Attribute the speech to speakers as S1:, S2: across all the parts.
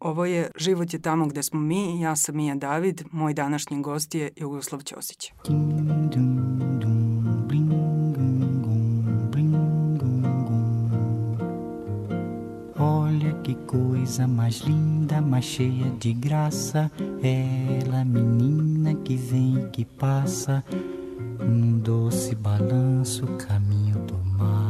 S1: Ovo je Život je tamo gde smo mi, ja sam Mija David, moj današnji gost je Jugoslav Ćosić.
S2: Olha que coisa mais linda, mais cheia de graça. Ela, menina que vem e que passa, num doce balanço, caminho do mar.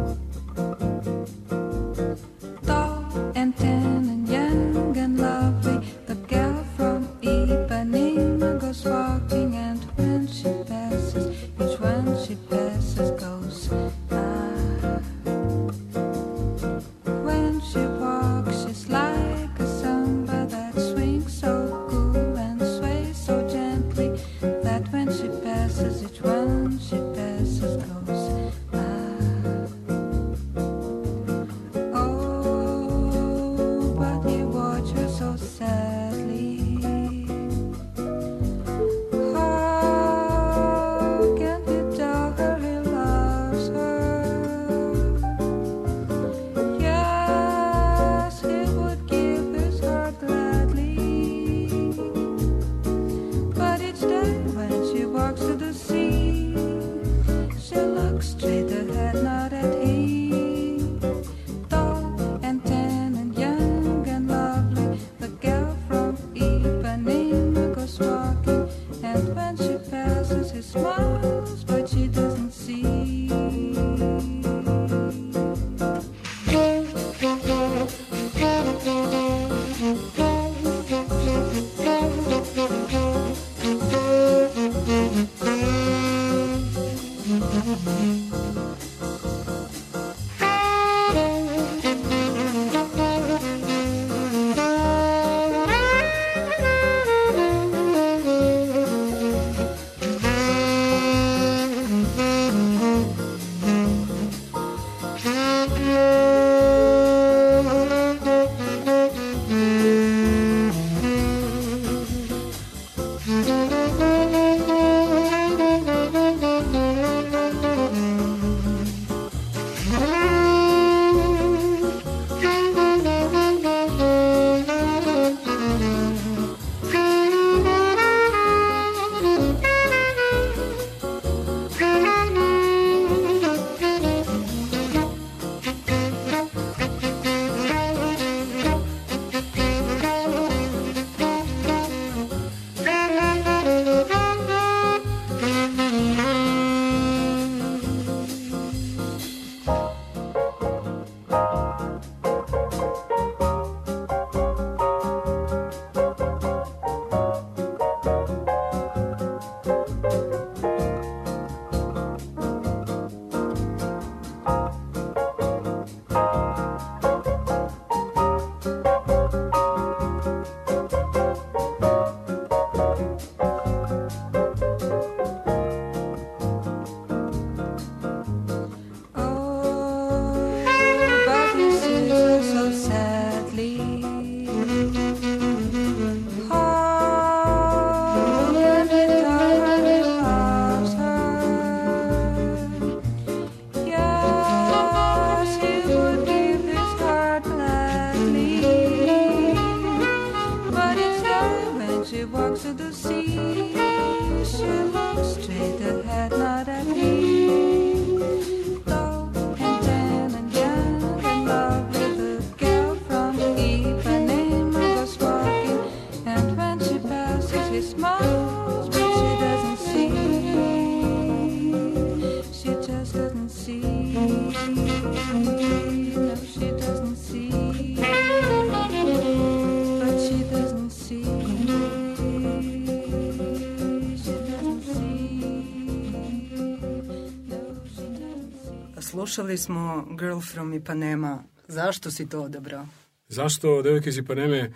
S1: Slušali smo Girl from Ipanema. Zašto si to odabrao?
S3: Zašto devojke iz Ipaneme?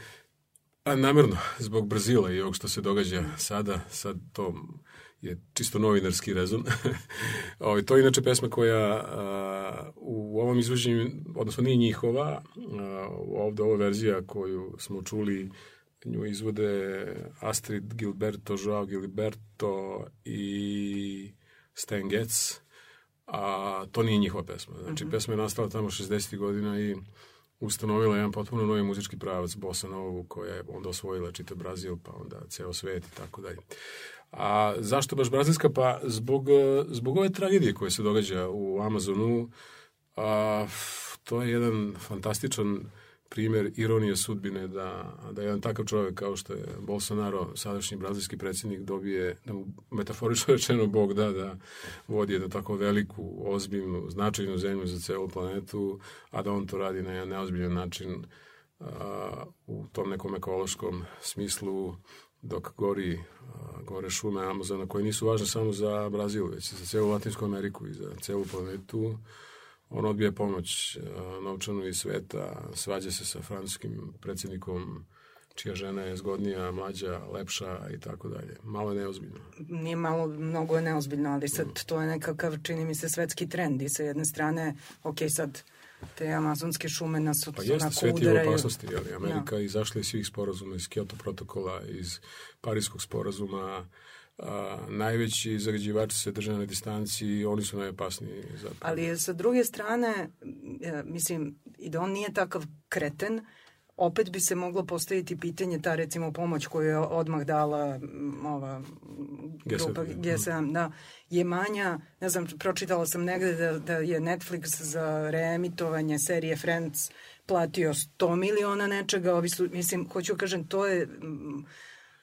S3: A namerno, zbog Brazila i ovog što se događa sada, sad to je čisto novinarski rezon. Ovo, to je inače pesma koja a, u ovom izvođenju, odnosno nije njihova, a, ovde ova verzija koju smo čuli, nju izvode Astrid Gilberto, Joao Gilberto i Stan Getz, a to nije njihova pesma. Znači, pesma je nastala tamo 60. godina i ustanovila jedan potpuno novi muzički pravac Bossa Novu koja je onda osvojila čitav Brazil pa onda ceo svet i tako dalje. A zašto baš brazilska? Pa zbog, eh, zbog ove tragedije koja se događa u Amazonu a, to je jedan fantastičan primer ironije sudbine da, da jedan takav čovjek kao što je Bolsonaro, sadašnji brazilski predsjednik, dobije, da mu metaforično rečeno Bog da, da vodi jednu tako veliku, ozbiljnu, značajnu zemlju za celu planetu, a da on to radi na jedan neozbiljan način a, u tom nekom ekološkom smislu dok gori, a, gore šume Amazona koje nisu važne samo za Brazil, već za celu Latinsku Ameriku i za celu planetu on odbije pomoć uh, novčanu iz sveta, svađa se sa francuskim predsjednikom čija žena je zgodnija, mlađa, lepša i tako dalje. Malo je neozbiljno.
S1: Nije malo, mnogo je neozbiljno, ali sad to je nekakav, čini mi se, svetski trend i sa jedne strane, ok, sad te amazonske šume nas od
S3: Pa jeste,
S1: onako
S3: svet
S1: udaraju.
S3: opasnosti, ali Amerika je izašla iz svih sporazuma, iz Kyoto protokola, iz Parijskog sporazuma, a, najveći zagađivači se drže na distanci i oni su najopasniji. Zapravo.
S1: Ali sa druge strane, e, mislim, i da on nije takav kreten, opet bi se moglo postaviti pitanje ta recimo pomoć koju je odmah dala ova grupa
S3: G7,
S1: G7, da, je manja, ne znam, pročitala sam negde da, da je Netflix za reemitovanje serije Friends platio 100 miliona nečega, ovi su, mislim, hoću da kažem, to je m,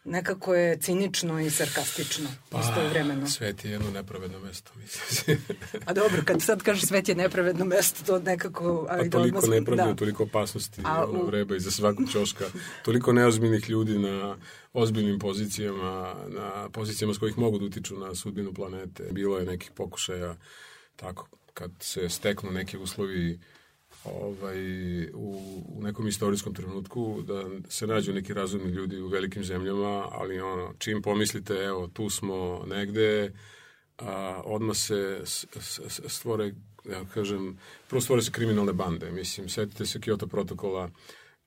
S1: nekako je cinično i sarkastično pa, istovremeno.
S3: Svet je jedno nepravedno mesto, mislim.
S1: A dobro, kad sad kažeš svet je nepravedno mesto, to nekako...
S3: Pa
S1: ajde,
S3: toliko
S1: odmah-
S3: nepravde,
S1: da.
S3: toliko opasnosti,
S1: A
S3: ono
S1: u-
S3: vreba iza svakog ćoška, toliko neozbiljnih ljudi na ozbiljnim pozicijama, na pozicijama s kojih mogu da utiču na sudbinu planete. Bilo je nekih pokušaja tako, kad se steknu neki uslovi ovaj, u, u nekom istorijskom trenutku da se nađu neki razumni ljudi u velikim zemljama, ali ono, čim pomislite, evo, tu smo negde, a, odmah se stvore, ja kažem, prvo stvore se kriminalne bande. Mislim, setite se Kyoto protokola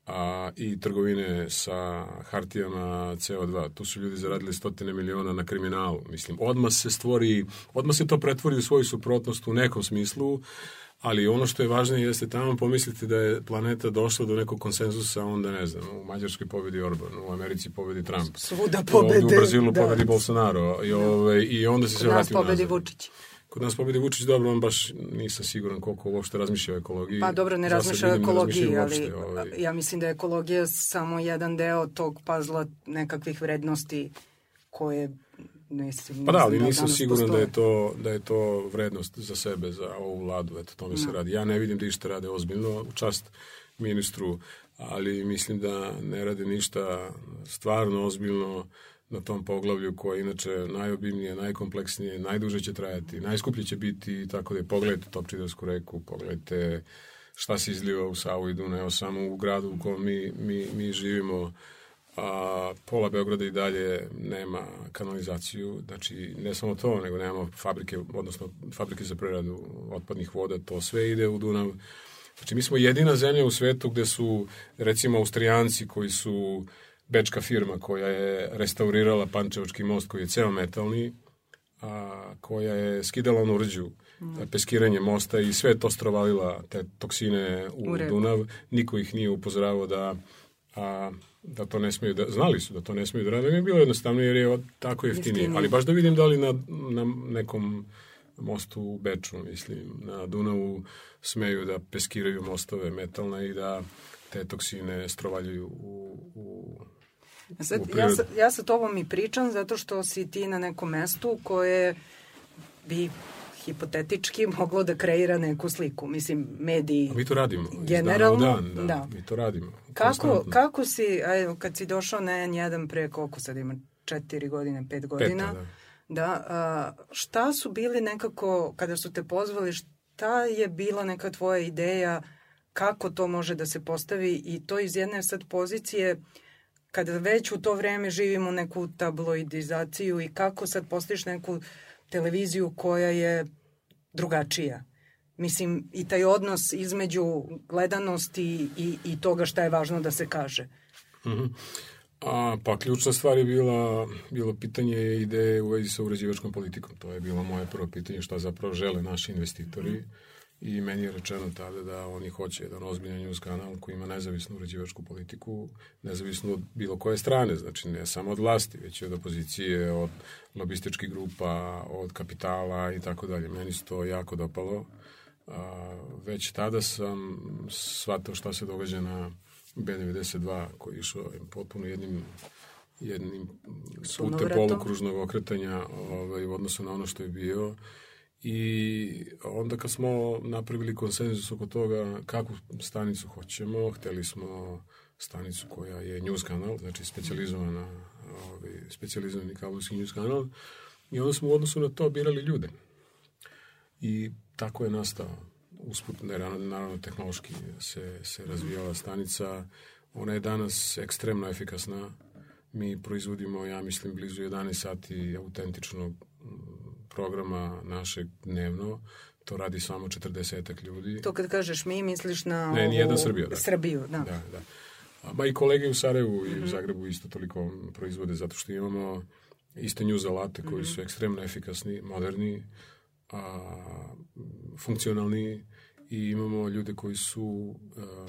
S3: a, i trgovine sa hartijama CO2. Tu su ljudi zaradili stotine miliona na kriminalu. Mislim, odmah se stvori, odmah se to pretvori u svoju suprotnost u nekom smislu, ali ono što je važnije jeste tamo pomisliti da je planeta došla do nekog konsenzusa, onda ne znam, u Mađarskoj pobedi Orban, u Americi pobedi Trump.
S1: Svuda pobede.
S3: u Brazilu
S1: da.
S3: pobedi Bolsonaro i, ove, i onda se sve vrati
S1: pobedi
S3: nazad.
S1: Vučić.
S3: Kod nas pobedi Vučić, dobro, on baš nisam siguran koliko uopšte razmišlja o ekologiji.
S1: Pa dobro, ne razmišlja o
S3: ne
S1: ekologiji, ali
S3: ovaj.
S1: ja mislim da je ekologija samo jedan deo tog pazla nekakvih vrednosti koje mislim,
S3: Pa da, ali
S1: mislim
S3: nisam
S1: danas
S3: siguran da je,
S1: postoje.
S3: to, da je to vrednost za sebe, za ovu vladu, eto, tome se radi. Ja ne vidim da išta rade ozbiljno, u čast ministru, ali mislim da ne rade ništa stvarno ozbiljno na tom poglavlju koje je inače najobimnije, najkompleksnije, najduže će trajati, najskuplje će biti, tako da je pogledajte Topčidarsku reku, pogledajte šta se izliva u Savu i Dunav, evo samo u gradu u kojem mi, mi, mi živimo, a pola Beograda i dalje nema kanalizaciju, znači ne samo to, nego nemamo fabrike, odnosno fabrike za preradu otpadnih voda, to sve ide u Dunav. Znači mi smo jedina zemlja u svetu gde su recimo Austrijanci koji su bečka firma koja je restaurirala Pančevački most koji je ceo metalni, a, koja je skidala onu rđu, mm. peskiranje mosta i sve to strovalila te toksine u,
S1: U.
S3: Dunav. Niko ih nije upozoravao da a, da to ne smeju da, znali su da to ne smeju da rade, mi je bilo jednostavno jer je tako jeftinije.
S1: Jeftinije.
S3: Ali baš da vidim da li na, na nekom mostu u Beču, mislim, na Dunavu smeju da peskiraju mostove metalne i da te toksine strovaljaju u, u,
S1: Sad,
S3: u
S1: ja, sa, ja sa tobom i pričam zato što si ti na nekom mestu koje bi hipotetički moglo da kreira neku sliku. Mislim, mediji...
S3: A mi to radimo.
S1: Generalno,
S3: dana u dan, da,
S1: da.
S3: Mi to radimo.
S1: Kako,
S3: konstantno.
S1: kako si, ajde, kad si došao na N1 pre koliko sad ima, četiri godine, pet godina,
S3: da.
S1: da a, šta su bili nekako, kada su te pozvali, šta je bila neka tvoja ideja, kako to može da se postavi i to iz jedne sad pozicije kada već u to vreme živimo neku tabloidizaciju i kako sad postaviš neku televiziju koja je drugačija. Mislim, i taj odnos između gledanosti i, i toga šta je važno da se kaže.
S3: A, pa ključna stvar je bila, bilo pitanje ideje u vezi sa uređivačkom politikom. To je bilo moje prvo pitanje šta zapravo žele naši investitori. I meni je rečeno tada da oni hoće jedan ozbiljan news kanal koji ima nezavisnu uređivačku politiku, nezavisnu od bilo koje strane, znači ne samo od vlasti, već i od opozicije, od lobističkih grupa, od kapitala i tako dalje. Meni se to jako dopalo. A, već tada sam shvatao šta se događa na B92 koji je išao potpuno jednim jednim putem polukružnog okretanja ovaj, u odnosu na ono što je bio i onda kad smo napravili konsenzus oko toga kakvu stanicu hoćemo, hteli smo stanicu koja je news kanal, znači specializovana ovaj, specializovani kablovski news kanal i onda smo u odnosu na to birali ljude i tako je nastao usput, ne, naravno, tehnološki se, se razvijala stanica. Ona je danas ekstremno efikasna. Mi proizvodimo, ja mislim, blizu 11 sati autentičnog programa našeg dnevno. To radi samo 40 ljudi.
S1: To kad kažeš mi, misliš na...
S3: Ne,
S1: ovu-
S3: nijedan Srbija, da.
S1: Srbiju, da.
S3: Da, da. A, ba i kolege u Sarajevu i u Zagrebu isto toliko proizvode, zato što imamo iste news alate koji su ekstremno efikasni, moderni, a, funkcionalni i imamo ljude koji su a,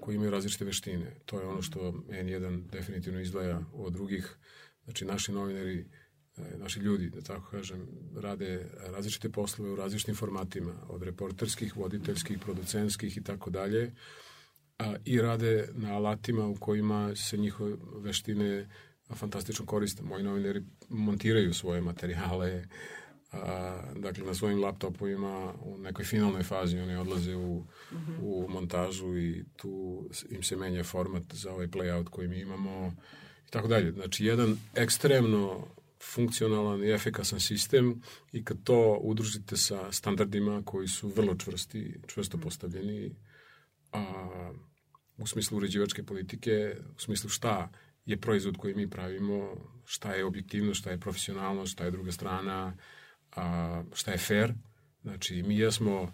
S3: koji imaju različite veštine. To je ono što N1 definitivno izdvaja od drugih. Znači, naši novinari, e, naši ljudi, da tako kažem, rade različite poslove u različitim formatima, od reporterskih, voditeljskih, producentskih i tako dalje, a, i rade na alatima u kojima se njihove veštine fantastično koriste. Moji novinari montiraju svoje materijale, a, dakle na svojim laptopovima u nekoj finalnoj fazi oni odlaze u, u montažu i tu im se menja format za ovaj playout koji mi imamo i tako dalje. Znači jedan ekstremno funkcionalan i efikasan sistem i kad to udružite sa standardima koji su vrlo čvrsti, čvrsto postavljeni, a, u smislu uređivačke politike, u smislu šta je proizvod koji mi pravimo, šta je objektivno, šta je profesionalno, šta je druga strana, a, šta je fair. Znači, mi jesmo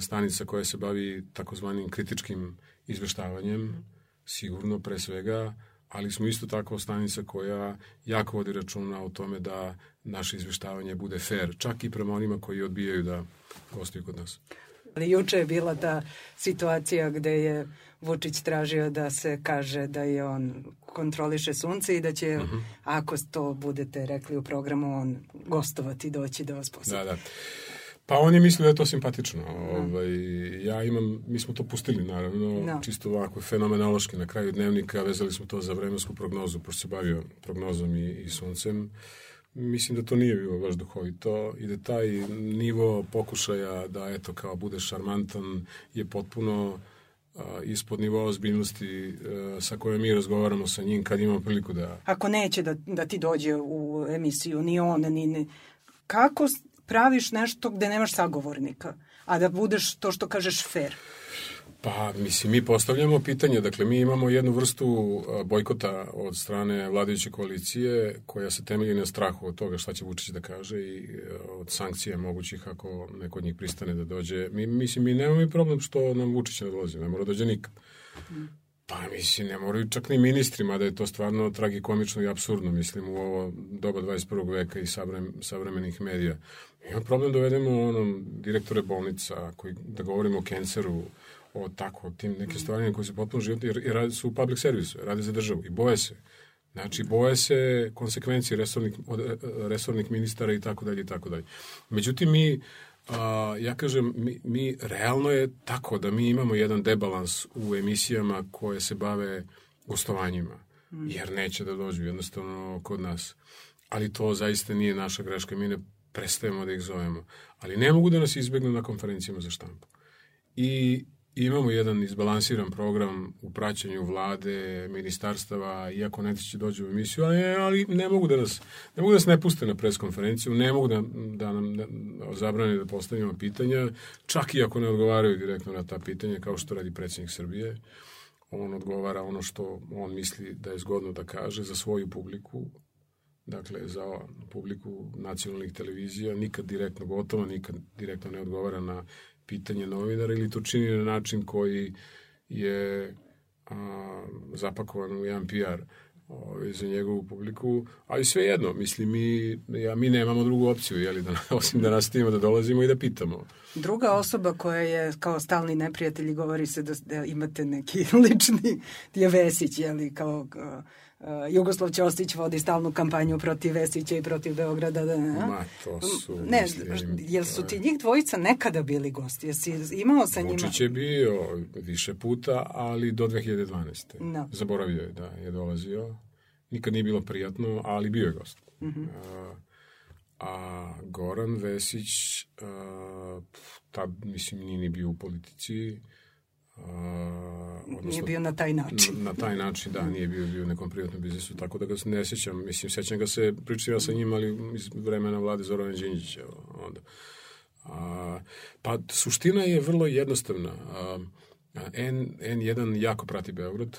S3: stanica koja se bavi takozvanim kritičkim izveštavanjem, sigurno pre svega, ali smo isto tako stanica koja jako vodi računa o tome da naše izveštavanje bude fair, čak i prema onima koji odbijaju da gostuju kod nas.
S1: Ali juče je bila ta situacija gde je Vučić tražio da se kaže da je on kontroliše sunce i da će,
S3: Mhm.
S1: ako to budete rekli u programu, on gostovati i doći da vas posjeti.
S3: Da, da. Pa on je mislio da je to simpatično. Ovaj, ja imam, mi smo to pustili naravno,
S1: Da.
S3: čisto ovako fenomenološki na kraju dnevnika, vezali smo to za vremensku prognozu, pošto se bavio prognozom i, i suncem. Mislim da to nije bilo baš duhovito i da taj nivo pokušaja da eto kao bude šarmantan je potpuno a, ispod nivoa ozbiljnosti a, sa kojom mi razgovaramo sa njim kad imamo priliku da
S1: Ako neće da, da ti dođe u emisiju, ni on, ni... ni kako praviš nešto gde nemaš sagovornika, a da budeš to što kažeš fair?
S3: Pa, mislim, mi postavljamo pitanje, dakle, mi imamo jednu vrstu bojkota od strane vladajuće koalicije koja se temelji na strahu od toga šta će Vučić da kaže i a, od sankcija mogućih ako neko od njih pristane da dođe. Mi, mislim, mi nemamo i problem što nam Vučić ne dolazi, ne mora da dođe nikad. Pa, mislim, ne moraju čak ni ministri, mada je to stvarno tragikomično i absurdno, mislim, u ovo doba 21. veka i savrem, savremenih medija. Ima problem da uvedemo ono, direktore bolnica, koji, da govorimo o kenceru, o tako, tim nekim stvarima koji su potpuno životni, jer, jer su u public servisu, rade za državu i boje se. Znači, boje se konsekvencije resornih, od e, resornih ministara i tako dalje i tako dalje. Međutim, mi, a, ja kažem, mi, mi, realno je tako da mi imamo jedan debalans u emisijama koje se bave gostovanjima. jer neće da dođu jednostavno kod nas. Ali to zaista nije naša greška, mi ne prestajemo da ih zovemo. Ali ne mogu da nas izbegnu na konferencijama za štampu. I imamo jedan izbalansiran program u praćenju vlade, ministarstava, iako neće dođu u emisiju, ali, ali ne mogu da nas ne mogu da nas ne puste na preskonferenciju, ne mogu da, da nam da, zabrane da postavimo pitanja, čak i ako ne odgovaraju direktno na ta pitanja, kao što radi predsjednik Srbije. On odgovara ono što on misli da je zgodno da kaže za svoju publiku, dakle za publiku nacionalnih televizija, nikad direktno gotovo, nikad direktno ne odgovara na pitanje novinara ili to čini na način koji je a, zapakovan u jedan PR ovaj, za njegovu publiku, ali sve jedno, mislim, mi, ja, mi nemamo drugu opciju, jeli, da, osim da nastavimo da dolazimo i da pitamo.
S1: Druga osoba koja je kao stalni neprijatelj govori se da, da imate neki lični je Vesić, jeli, kao, kao Jugoslav Ćosić vodi stalnu kampanju protiv Vesića i protiv Beograda. Da, ne,
S3: Ma, to su...
S1: Ne,
S3: mislim,
S1: jel su ti njih dvojica nekada bili gosti? Jesi imao sa njima?
S3: Vučić je bio više puta, ali do 2012.
S1: No.
S3: Zaboravio je da je dolazio. Nikad nije bilo prijatno, ali bio je gost. Mm -hmm. a, a Goran Vesić, a, tad, mislim, nije ni bio u politici,
S1: odnosno, nije bio na taj način.
S3: Na, na taj način, da, nije bio, bio u nekom privatnom biznisu, tako da ga ne sećam. Mislim, sećam ga se, pričam ja sa njim, ali iz vremena vlade Zorana Đinđića. Onda. A, pa, suština je vrlo jednostavna. A, N, N1 jako prati Beograd,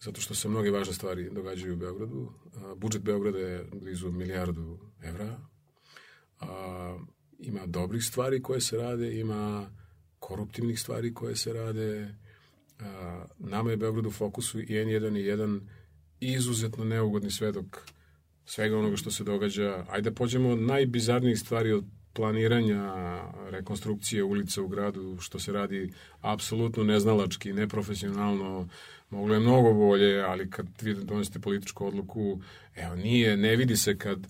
S3: zato što se mnoge važne stvari događaju u Beogradu. A, budžet Beograda je blizu milijardu evra. A, ima dobrih stvari koje se rade, ima koruptivnih stvari koje se rade. A, nama je Beograd u fokusu i N1 je jedan izuzetno neugodni svedok svega onoga što se događa. Ajde pođemo od najbizarnijih stvari od planiranja rekonstrukcije ulica u gradu, što se radi apsolutno neznalački, neprofesionalno, moglo je mnogo bolje, ali kad vi donosite političku odluku, evo, nije, ne vidi se kad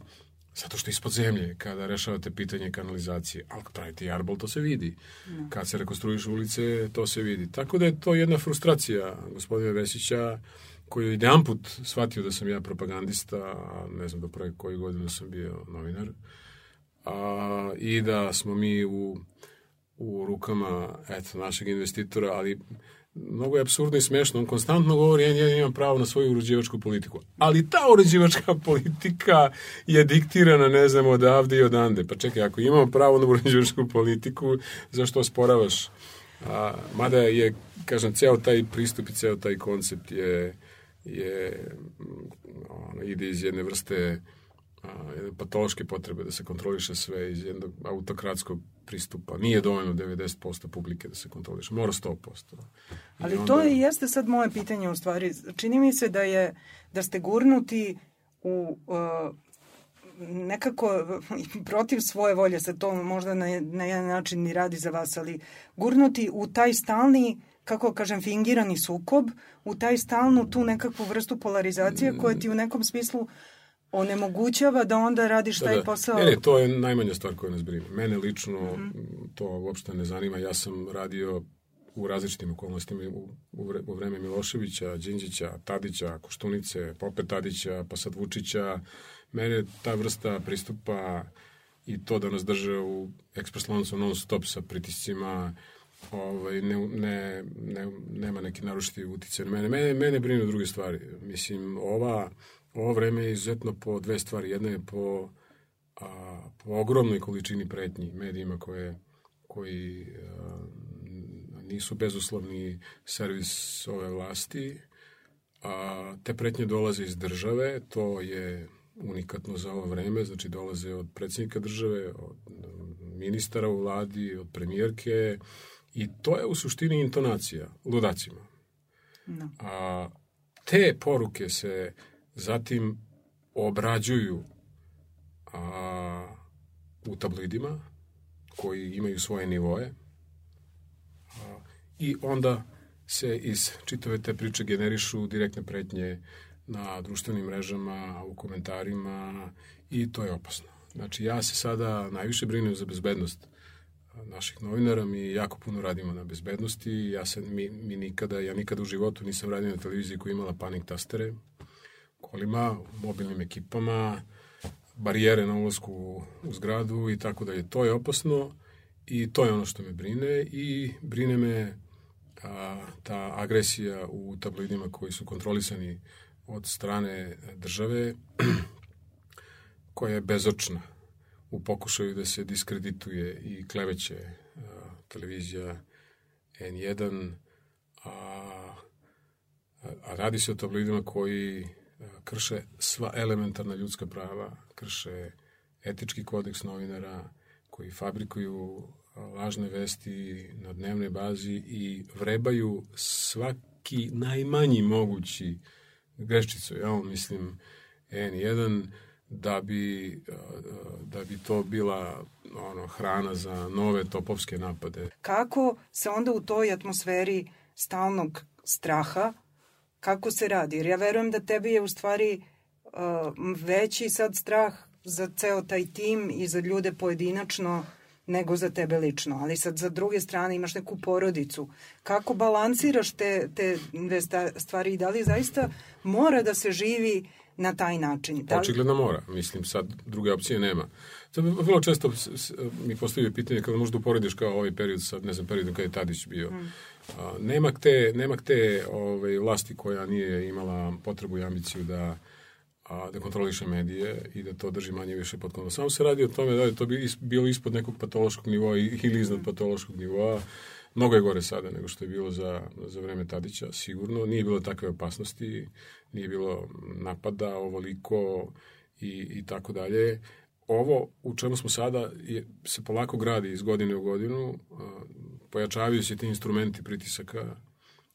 S3: Zato što ispod zemlje, kada rešavate pitanje kanalizacije, ali kad pravite jarbol, to se vidi. No. Kad se rekonstruišu ulice, to se vidi. Tako da je to jedna frustracija gospodina Vesića, koji je jedan put shvatio da sam ja propagandista, a ne znam do pre koji godinu sam bio novinar, a, i da smo mi u, u rukama eto, našeg investitora, ali mnogo je absurdno i smešno, on konstantno govori ja, ja imam pravo na svoju uređivačku politiku. Ali ta uređivačka politika je diktirana, ne znam, odavde i odande. Pa čekaj, ako imamo pravo na uređivačku politiku, zašto osporavaš? A, mada je, kažem, ceo taj pristup i ceo taj koncept je, je ono, ide iz jedne vrste patološke potrebe da se kontroliše sve iz jednog autokratskog pristupa. Nije dovoljno 90% publike da se kontroliše, mora 100%.
S1: Ali onda... to je, jeste sad moje pitanje u stvari. Čini mi se da je da ste gurnuti u uh, nekako protiv svoje volje, se to možda na, na jedan način ni radi za vas, ali gurnuti u taj stalni kako kažem, fingirani sukob, u taj stalnu tu nekakvu vrstu polarizacije koja ti u nekom smislu onemogućava da onda radiš da, taj da. posao.
S3: Ne, ne, to je najmanja stvar koja nas brine. Mene lično mm -hmm. to uopšte ne zanima. Ja sam radio u različitim okolnostima u, u, vre, u vreme Miloševića, Đinđića, Tadića, Koštunice, popet Tadića, pa sad Vučića. Mene ta vrsta pristupa i to da nas drže u ekspres lancu non stop sa pritiscima ovaj, ne, ne, ne, nema neki narušiti utice. Mene, mene, mene brinu druge stvari. Mislim, ova ovo vreme je izuzetno po dve stvari. Jedna je po, a, po ogromnoj količini pretnji medijima koje, koji a, nisu bezuslovni servis ove vlasti. A, te pretnje dolaze iz države, to je unikatno za ovo vreme, znači dolaze od predsjednika države, od ministara u vladi, od premijerke i to je u suštini intonacija ludacima. No. A, te poruke se zatim obrađuju a, u tabloidima koji imaju svoje nivoje a, i onda se iz čitave te priče generišu direktne pretnje na društvenim mrežama, u komentarima i to je opasno. Znači ja se sada najviše brinem za bezbednost naših novinara, mi jako puno radimo na bezbednosti, ja se, mi, mi nikada, ja nikada u životu nisam radio na televiziji koja imala panik tastere, kolima, mobilnim ekipama, barijere na ulazku u zgradu i tako dalje. To je opasno i to je ono što me brine i brine me a, ta agresija u tabloidima koji su kontrolisani od strane države koja je bezočna u pokušaju da se diskredituje i kleveće a, televizija N1, a, a radi se o tabloidima koji krše sva elementarna ljudska prava, krše etički kodeks novinara, koji fabrikuju lažne vesti na dnevnoj bazi i vrebaju svaki najmanji mogući greščicu, ja mislim N1, da bi, da bi to bila ono, hrana za nove topovske napade.
S1: Kako se onda u toj atmosferi stalnog straha, kako se radi? Jer ja verujem da tebi je u stvari uh, veći sad strah za ceo taj tim i za ljude pojedinačno nego za tebe lično. Ali sad za druge strane imaš neku porodicu. Kako balansiraš te, te dve stvari i da li zaista mora da se živi na taj način? Da li...
S3: Očigledno mora. Mislim, sad druge opcije nema. Sad, vrlo često mi postavljaju pitanje kada možda uporediš kao ovaj period sa, ne znam, periodom kada je Tadić bio. Mm. A, nema te, nema te ovaj, vlasti koja nije imala potrebu i ambiciju da a, da kontroliše medije i da to drži manje više pod kontrolom. Samo se radi o tome da je to bilo ispod nekog patološkog nivoa ili iznad patološkog nivoa. Mnogo je gore sada nego što je bilo za, za vreme Tadića, sigurno. Nije bilo takve opasnosti, nije bilo napada ovoliko i, i tako dalje. Ovo u čemu smo sada je, se polako gradi iz godine u godinu, pojačavaju se ti instrumenti pritisaka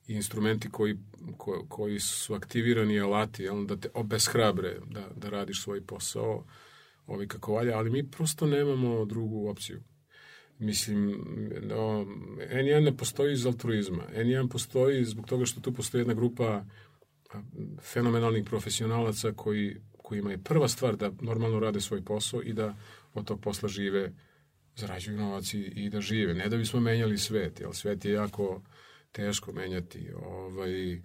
S3: i instrumenti koji, ko, koji su aktivirani alati, jel, da te obeshrabre da, da radiš svoj posao ovi kako valja, ali mi prosto nemamo drugu opciju. Mislim, no, N1 ne postoji iz altruizma. N1 postoji zbog toga što tu postoji jedna grupa fenomenalnih profesionalaca koji, kojima je prva stvar da normalno rade svoj posao i da od tog posla žive, zarađuju novac i, i da žive. Ne da bismo menjali svet, jer svet je jako teško menjati ovaj,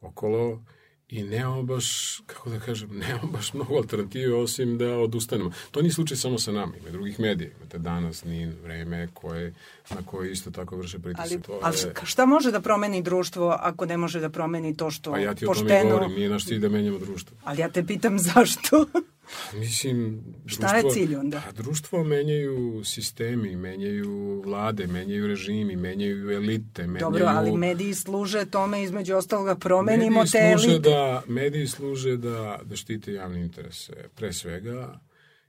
S3: okolo i nemamo baš, kako da kažem, nemamo baš mnogo alternative osim da odustanemo. To nije slučaj samo sa nama, ima drugih medija. Imate danas, NIN, vreme, koje, na koje isto tako vrše pritisak.
S1: Ali, ali
S3: je...
S1: šta može da promeni društvo ako ne može da promeni to što
S3: Pa ja ti o
S1: pošteno...
S3: tome govorim, nije naš cilj da menjamo društvo.
S1: Ali ja te pitam zašto?
S3: Mislim,
S1: Šta je cilj onda?
S3: Pa društvo menjaju sistemi, menjaju vlade, menjaju režimi, menjaju elite, menjaju...
S1: Dobro, ali mediji služe tome između ostaloga promenimo
S3: mediji
S1: te
S3: služe
S1: elite.
S3: Da, mediji služe da, da štite javne interese, pre svega,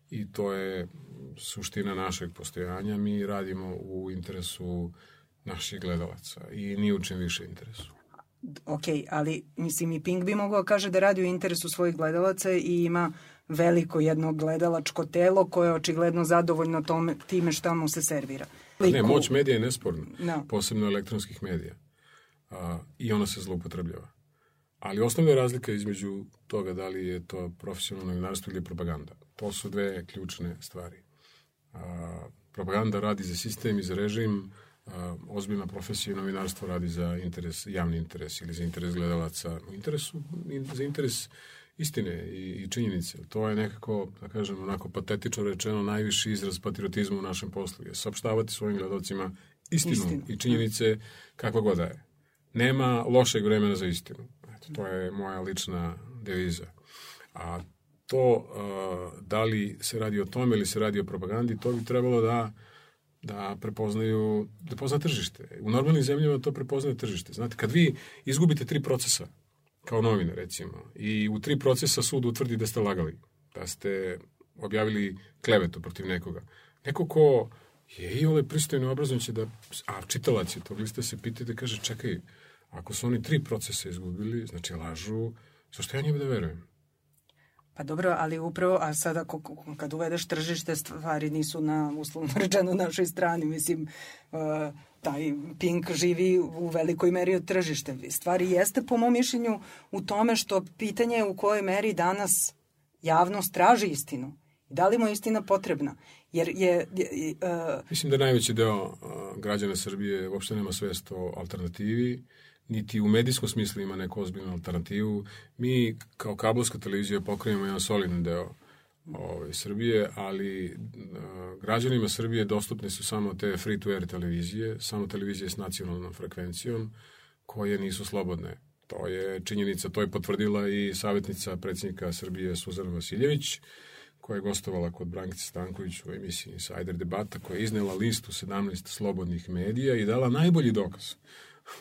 S3: i to je suština našeg postojanja. Mi radimo u interesu naših gledalaca i ni u čem više interesu.
S1: Ok, ali mislim i Pink bi mogao kaže da radi u interesu svojih gledalaca i ima veliko jedno gledalačko telo koje je očigledno zadovoljno tome, time šta mu se servira.
S3: Ne, moć medija je nesporna,
S1: Da.
S3: posebno elektronskih medija. A, I ona se zloupotrebljava. Ali osnovna razlika između toga da li je to profesionalno novinarstvo ili propaganda. To su dve ključne stvari. A, propaganda radi za sistem i za režim, a, ozbiljna profesija i novinarstvo radi za interes, javni interes ili za interes gledalaca. U interesu, in, za interes istine i, i činjenice. To je nekako, da kažem, onako patetično rečeno, najviši izraz patriotizma u našem poslu. Je saopštavati svojim gledalcima istinu,
S1: Istinu.
S3: i činjenice kakva god da je. Nema lošeg vremena za istinu. Eto, to je moja lična deviza. A to, da li se radi o tome ili se radi o propagandi, to bi trebalo da da prepoznaju, da pozna tržište. U normalnim zemljama to prepoznaje tržište. Znate, kad vi izgubite tri procesa, kao novine recimo, i u tri procesa sud utvrdi da ste lagali, da ste objavili klevetu protiv nekoga. Neko ko je i ole pristojno obrazom će da, a čitalac je tog lista se pita da kaže, čekaj, ako su oni tri procesa izgubili, znači lažu, zašto ja njima da verujem?
S1: Pa dobro, ali upravo, a sada kad uvedeš tržište, stvari nisu na, uslovno rečeno, našoj strani. Mislim, uh, taj Pink živi u velikoj meri od tržište. Stvari jeste, po mom mišljenju, u tome što pitanje je u kojoj meri danas javnost traži istinu. Da li mu je istina potrebna? Jer je... je uh,
S3: Mislim da najveći deo uh, građana Srbije uopšte nema svest o alternativi, niti u medijskom smislu ima neku ozbiljnu alternativu. Mi kao kablovska televizija pokrenemo jedan solidan deo ove, Srbije, ali uh, građanima Srbije dostupne su samo te free-to-air televizije, samo televizije s nacionalnom frekvencijom, koje nisu slobodne. To je činjenica, to je potvrdila i savjetnica predsjednika Srbije Suzana Vasiljević, koja je gostovala kod Brankice Stanković u emisiji Insider debata, koja je iznela listu 17 slobodnih medija i dala najbolji dokaz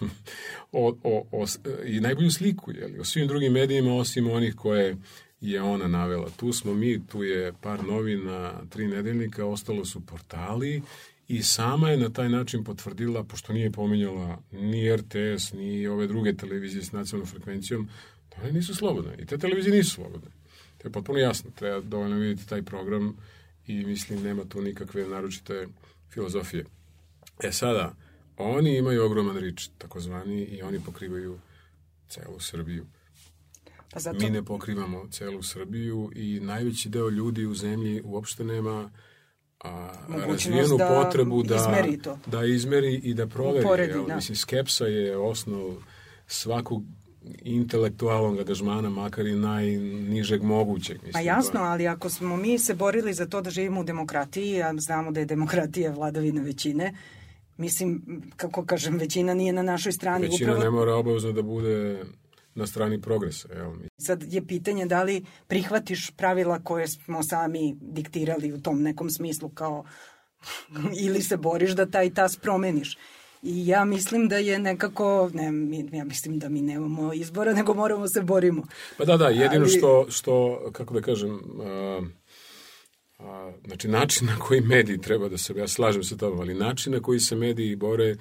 S3: o, o, o, i najbolju sliku jeli, o svim drugim medijima osim onih koje je ona navela. Tu smo mi, tu je par novina, tri nedeljnika, ostalo su portali i sama je na taj način potvrdila, pošto nije pominjala ni RTS, ni ove druge televizije s nacionalnom frekvencijom, da one nisu slobodne. I te televizije nisu slobodne. To je potpuno jasno. Treba dovoljno vidjeti taj program i mislim nema tu nikakve naročite filozofije. E sada, oni imaju ogroman rič, takozvani, i oni pokrivaju celu Srbiju.
S1: Pa zato...
S3: Mi ne pokrivamo celu Srbiju i najveći deo ljudi u zemlji uopšte nema a, razvijenu
S1: da
S3: potrebu da
S1: izmeri to.
S3: da izmeri i da proveri.
S1: Uporedi,
S3: jel?
S1: da.
S3: Mislim, skepsa je osnov svakog intelektualnog angažmana, makar i najnižeg mogućeg. Mislim,
S1: Pa jasno, ali ako smo mi se borili za to da živimo u demokratiji, a znamo da je demokratija vladavina većine, mislim, kako kažem, većina nije na našoj strani.
S3: Većina
S1: Upravo
S3: ne mora obavezno da bude na strani progresa. Jel?
S1: sad je pitanje da li prihvatiš pravila koje smo sami diktirali u tom nekom smislu kao ili se boriš da taj tas promeniš. I ja mislim da je nekako, ne, mi, ja mislim da mi nemamo izbora, nego moramo se borimo.
S3: Pa da, da, jedino
S1: Ali-
S3: što, što, kako da kažem, a, a, znači način na koji mediji treba da se, ja slažem se tobom, ali način na koji se mediji bore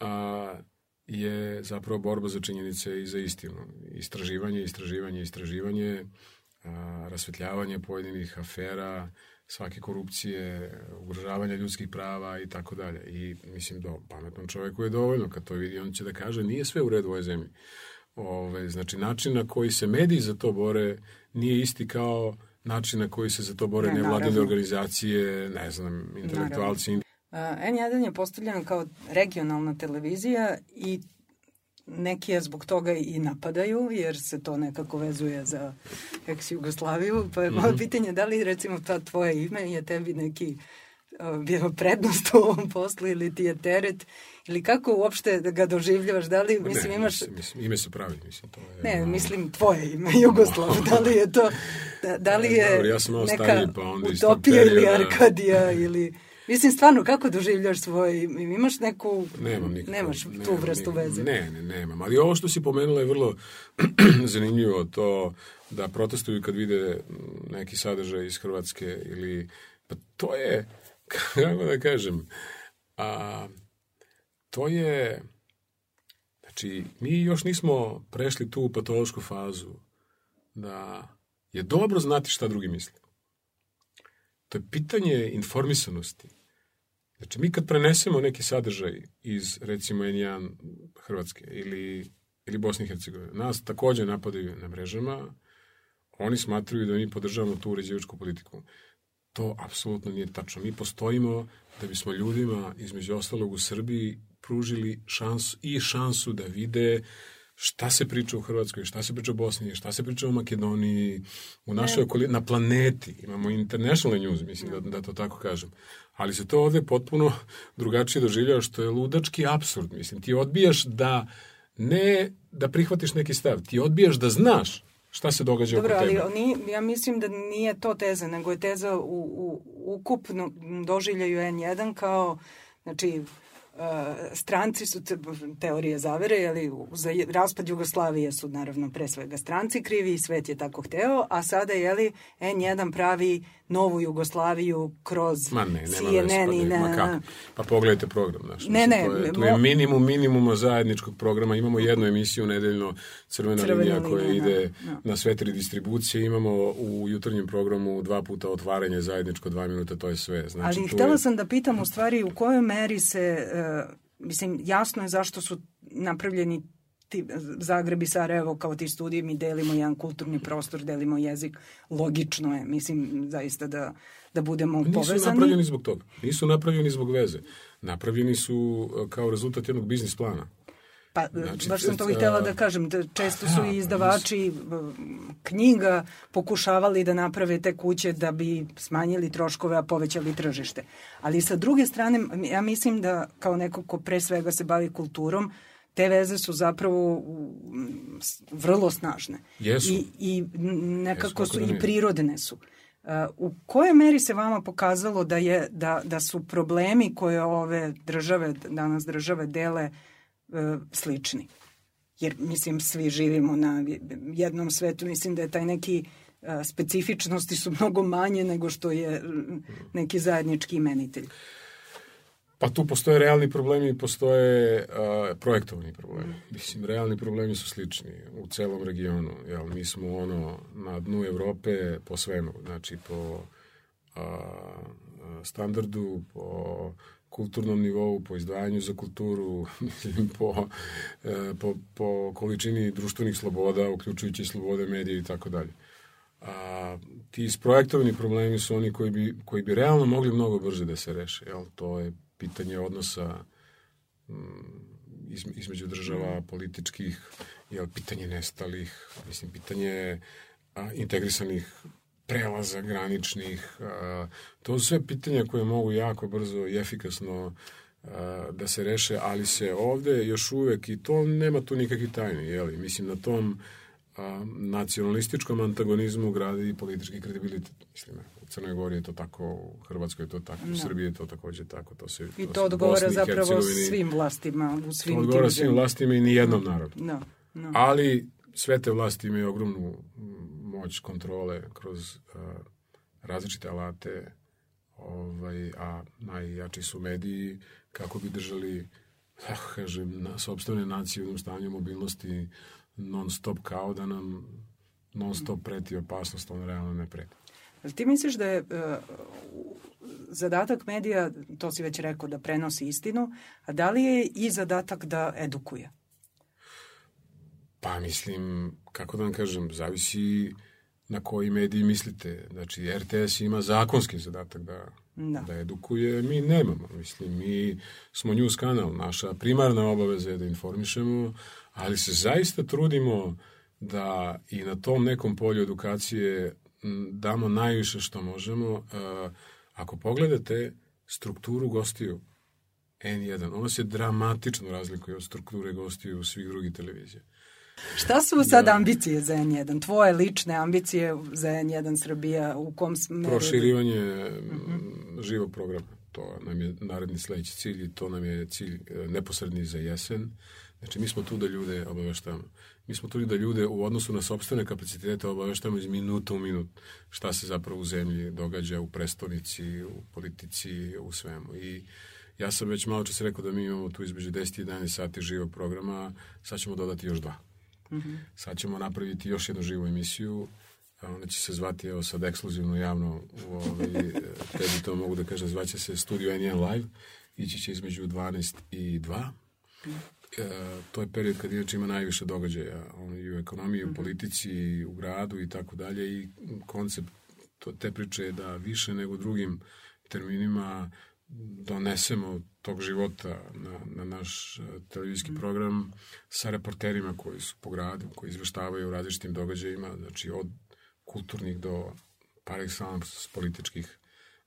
S3: a, je zapravo borba za činjenice i za istinu. Istraživanje, istraživanje, istraživanje, a, rasvetljavanje pojedinih afera, svake korupcije, ugrožavanja ljudskih prava i tako dalje. I mislim da pametnom čoveku je dovoljno kad to vidi, on će da kaže nije sve u redu u ovoj zemlji. Ove, znači, način na koji se mediji za to bore nije isti kao način na koji se za to bore
S1: Ne,
S3: nevladine
S1: naravno.
S3: organizacije, ne znam, intelektualci.
S1: Uh, N1 je postavljen kao regionalna televizija i neki je zbog toga i napadaju, jer se to nekako vezuje za ex-Jugoslaviju. Pa je moje pitanje da li recimo ta tvoje ime je tebi neki uh, bio prednost u ovom poslu ili ti je teret ili kako uopšte da ga doživljavaš, da li, mislim,
S3: ne,
S1: imaš...
S3: Mislim, ime se pravi, mislim, to je...
S1: Ne, mislim tvoje ime, Jugoslav, da li je to, da, da li je
S3: Dobro, ja sam malo
S1: neka
S3: stariji, pa onda
S1: utopija ili Arkadija ili... Mislim, stvarno, kako doživljaš svoje ime? Imaš neku...
S3: Nemam nikako.
S1: Nemaš tu
S3: nemam
S1: vrstu
S3: nikako.
S1: veze?
S3: Ne, ne, nemam. Ali ovo što si pomenula je vrlo zanimljivo, to da protestuju kad vide neki sadržaj iz Hrvatske ili... Pa to je, kako da kažem, a, to je... Znači, mi još nismo prešli tu patološku fazu da je dobro znati šta drugi misle. To je pitanje informisanosti. Znači, mi kad prenesemo neki sadržaj iz, recimo, N1 Hrvatske ili, ili Bosne i Hercegovine, nas takođe napadaju na mrežama, oni smatruju da mi podržavamo tu uređivačku politiku. To apsolutno nije tačno. Mi postojimo da bismo ljudima, između ostalog u Srbiji, pružili šansu i šansu da vide šta se priča u Hrvatskoj, šta se priča u Bosni, šta se priča u Makedoniji, u našoj okolini, na planeti. Imamo international news, mislim da, da to tako kažem. Ali se to ovde potpuno drugačije doživljava, što je ludački absurd. Mislim, ti odbijaš da ne da prihvatiš neki stav, ti odbijaš da znaš šta se događa
S1: Dobro,
S3: oko
S1: ali
S3: tebe.
S1: oni, ja mislim da nije to teza, nego je teza u, u ukupno doživljaju N1 kao, znači, stranci su te, teorije zavere, ali za raspad Jugoslavije su naravno pre svega stranci krivi i svet je tako hteo, a sada je li N1 pravi novu Jugoslaviju kroz
S3: Ma ne,
S1: CNN
S3: pa,
S1: i
S3: ne, ma kako. Pa pogledajte program, znaš.
S1: Ne, ne,
S3: to je, tu je minimum minimuma zajedničkog programa. Imamo jednu emisiju nedeljno Crvena,
S1: Crvena
S3: linija koja
S1: linija,
S3: ide
S1: da, da.
S3: na sve tri distribucije. Imamo u jutarnjem programu dva puta otvaranje zajedničko, dva minuta, to je sve. Znači,
S1: Ali htela
S3: je...
S1: sam da pitam u stvari u kojoj meri se, uh, mislim, jasno je zašto su napravljeni ti, Zagreb i Sarajevo kao ti studiji, mi delimo jedan kulturni prostor, delimo jezik, logično je, mislim, zaista da, da budemo
S3: Nisu
S1: povezani.
S3: napravljeni zbog toga. Nisu napravljeni zbog veze. Napravljeni su e, kao rezultat jednog biznis plana.
S1: Pa,
S3: Znači,
S1: baš sam to i htjela da kažem, da često su i izdavači knjiga pokušavali da naprave te kuće da bi smanjili troškove, a povećali tržište. Ali sa druge strane, ja mislim da kao neko ko pre svega se bavi kulturom, te veze su zapravo vrlo snažne.
S3: Jesu.
S1: I, i nekako
S3: Jesu,
S1: su
S3: da
S1: i prirodne su. Uh, u kojoj meri se vama pokazalo da je da, da su problemi koje ove države, danas države dele uh, slični? Jer, mislim, svi živimo na jednom svetu. Mislim da je taj neki uh, specifičnosti su mnogo manje nego što je mm, neki zajednički imenitelj.
S3: Pa tu postoje realni problemi i postoje a, projektovani problemi. Mislim, realni problemi su slični u celom regionu. Jel, mi smo ono na dnu Evrope po svemu, znači po a, standardu, po kulturnom nivou, po izdvajanju za kulturu, mislim, po, e, po, po količini društvenih sloboda, uključujući slobode medija i tako dalje. A, ti isprojektovani problemi su oni koji bi, koji bi realno mogli mnogo brže da se reše. Jel? To je pitanje odnosa mm, iz, između država, političkih, jel, pitanje nestalih, mislim, pitanje a, integrisanih prelaza graničnih. To su sve pitanja koje mogu jako brzo i efikasno da se reše, ali se ovde još uvek, i to nema tu nikakvih tajni, jeli? mislim, na tom nacionalističkom antagonizmu gradi i politički kredibilitet. Mislim, u Crnoj Gori je to tako, u Hrvatskoj je to tako, u Srbiji je to takođe tako. To se,
S1: I to
S3: u
S1: odgovara
S3: Bosni
S1: zapravo svim vlastima u
S3: To
S1: svim
S3: odgovara
S1: tim
S3: svim vlastima i ni jednom narodu.
S1: Da, da.
S3: Ali sve te vlasti imaju ogromnu moć kontrole kroz uh, različite alate, ovaj, a najjači su mediji kako bi držali kako kažem, na sobstvene nacije u jednom stanju mobilnosti non stop kao da nam non stop preti opasnost, on realno ne preti.
S1: Jel ti misliš da je uh, zadatak medija, to si već rekao, da prenosi istinu, a da li je i zadatak da edukuje?
S3: Pa mislim, kako da vam kažem, zavisi na koji mediji mislite. Znači, RTS ima zakonski zadatak da,
S1: Da.
S3: da edukuje, mi nemamo. Mislim, mi smo news kanal, naša primarna obaveza je da informišemo, ali se zaista trudimo da i na tom nekom polju edukacije damo najviše što možemo. E, Ako pogledate strukturu gostiju N1, ona se dramatično razlikuje od strukture gostiju svih drugih televizija.
S1: Šta su sad ambicije za N1? Tvoje lične ambicije za N1 Srbija u kom smeru?
S3: Proširivanje mm, živog programa. To nam je naredni sledeći cilj i to nam je cilj e, neposredni za jesen. Znači, mi smo tu da ljude obaveštavamo. Mi smo tu da ljude u odnosu na sobstvene kapacitete obaveštavamo iz minuta u minut šta se zapravo u zemlji događa u prestonici, u politici, u svemu. I ja sam već malo čas rekao da mi imamo tu između 10 i 11 sati živog programa, sad ćemo dodati još dva. Sad ćemo napraviti još jednu živu emisiju, ona će se zvati, evo sad ekskluzivno javno, u ovaj, e, tebi to mogu da kažem, zvaće se Studio N1 Live, ići će između 12 i 2. E, to je period kad inače ima najviše događaja ono, i u ekonomiji, u politici, i u gradu i tako dalje. I koncept to, te priče je da više nego drugim terminima donesemo tog života na, na naš eh, televizijski program sa reporterima koji su po gradu, koji izveštavaju o različitim događajima, znači od kulturnih do par excellence političkih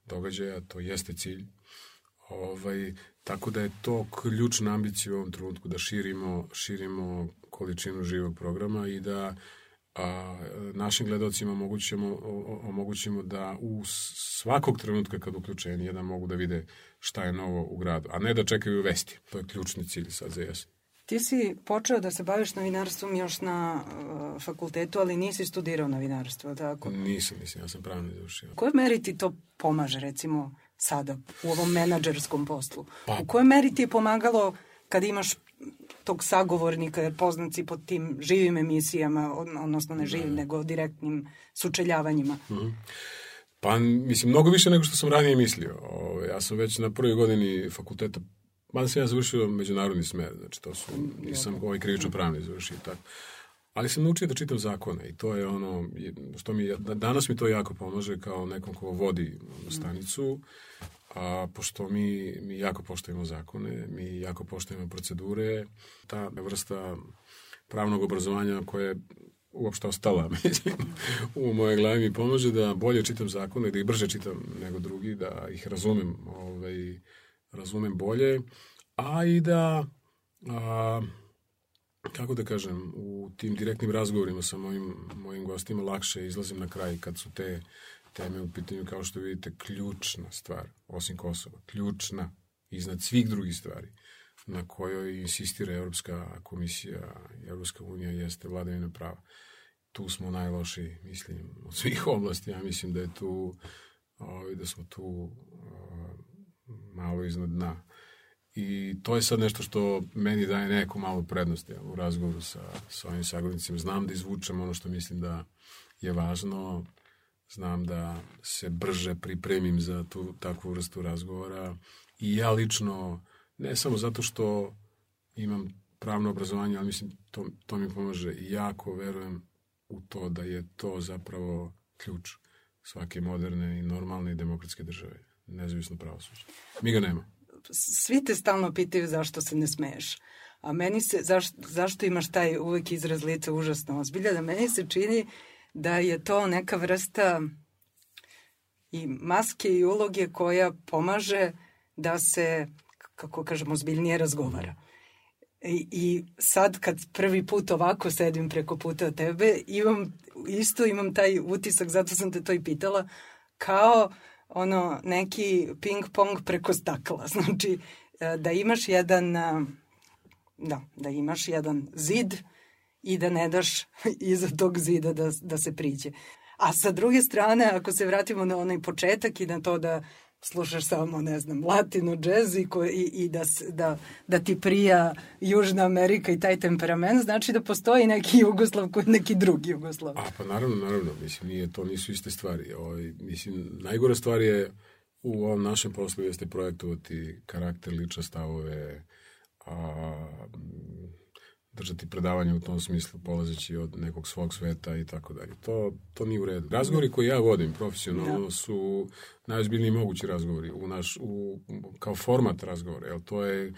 S3: događaja, to jeste cilj. Ovaj, tako da je to ključna ambicija u ovom trenutku da širimo, širimo količinu živog programa i da a, našim gledalcima omogućimo, omogućimo da u svakog trenutka kad uključe N1 mogu da vide šta je novo u gradu, a ne da čekaju vesti. To je ključni cilj sad za jesen.
S1: Ti si počeo da se baviš novinarstvom još na uh, fakultetu, ali nisi studirao novinarstvo, tako?
S3: Nisam, mislim, ja sam pravno završio.
S1: U kojoj meri ti to pomaže, recimo, sada, u ovom menadžerskom poslu?
S3: Pa-
S1: U kojoj meri ti je pomagalo kad imaš tog sagovornika, jer poznat si pod tim živim emisijama, od- odnosno ne živim, nego direktnim sučeljavanjima.
S3: Pa, mislim, mnogo više nego što sam ranije mislio. Ove, ja sam već na prvoj godini fakulteta, mada sam ja završio međunarodni smer, znači to su, nisam ovaj krivično pravni završio tako. Ali sam naučio da čitam zakone i to je ono, što mi, da- danas mi to jako pomaže kao nekom ko vodi stanicu, a pošto mi, mi jako poštujemo zakone, mi jako poštujemo procedure, ta vrsta pravnog obrazovanja koja je uopšte ostala u moje glavi mi pomaže da bolje čitam zakone, da ih brže čitam nego drugi, da ih razumem, ovaj, razumem bolje, a i da a, kako da kažem, u tim direktnim razgovorima sa mojim, mojim gostima lakše izlazim na kraj kad su te teme u pitanju, kao što vidite, ključna stvar, osim Kosova, ključna, iznad svih drugih stvari na kojoj insistira Evropska komisija Evropska unija jeste vladavina prava. Tu smo najlošiji, mislim, od svih oblasti. Ja mislim da je tu, ovaj, da smo tu malo iznad dna. I to je sad nešto što meni daje neku malu prednost ja, u razgovoru sa, sa ovim sagovornicima. Znam da izvučem ono što mislim da je važno, znam da se brže pripremim za tu takvu vrstu razgovora i ja lično, ne samo zato što imam pravno obrazovanje, ali mislim to, to mi pomaže i jako verujem u to da je to zapravo ključ svake moderne i normalne i demokratske države, nezavisno pravosuđe. Mi ga nema
S1: svi te stalno pitaju zašto se ne smeješ. A meni se, zaš, zašto imaš taj uvek izraz lica užasno ozbilja, da meni se čini da je to neka vrsta i maske i uloge koja pomaže da se, kako kažemo, ozbiljnije razgovara. I, I sad kad prvi put ovako sedim preko puta tebe, imam, isto imam taj utisak, zato sam te to i pitala, kao ono neki ping pong preko stakla. Znači e, da imaš jedan e, da, da imaš jedan zid i da ne daš iza tog zida da, da se priđe. A sa druge strane, ako se vratimo na onaj početak i na to da slušaš samo, ne znam, latino, džez i, i, i da, da, da ti prija Južna Amerika i taj temperament, znači da postoji neki Jugoslav koji neki drugi Jugoslav.
S3: A pa naravno, naravno, mislim, nije, to nisu iste stvari. Ovaj, mislim, najgore stvar je u ovom našem poslu jeste projektovati karakter, lične stavove, a, držati predavanje u tom smislu, polazeći od nekog svog sveta i tako dalje. To, to nije u redu. Razgovori koje ja vodim profesionalno da. su najozbiljniji mogući razgovori u naš, u, kao format razgovora, jel to je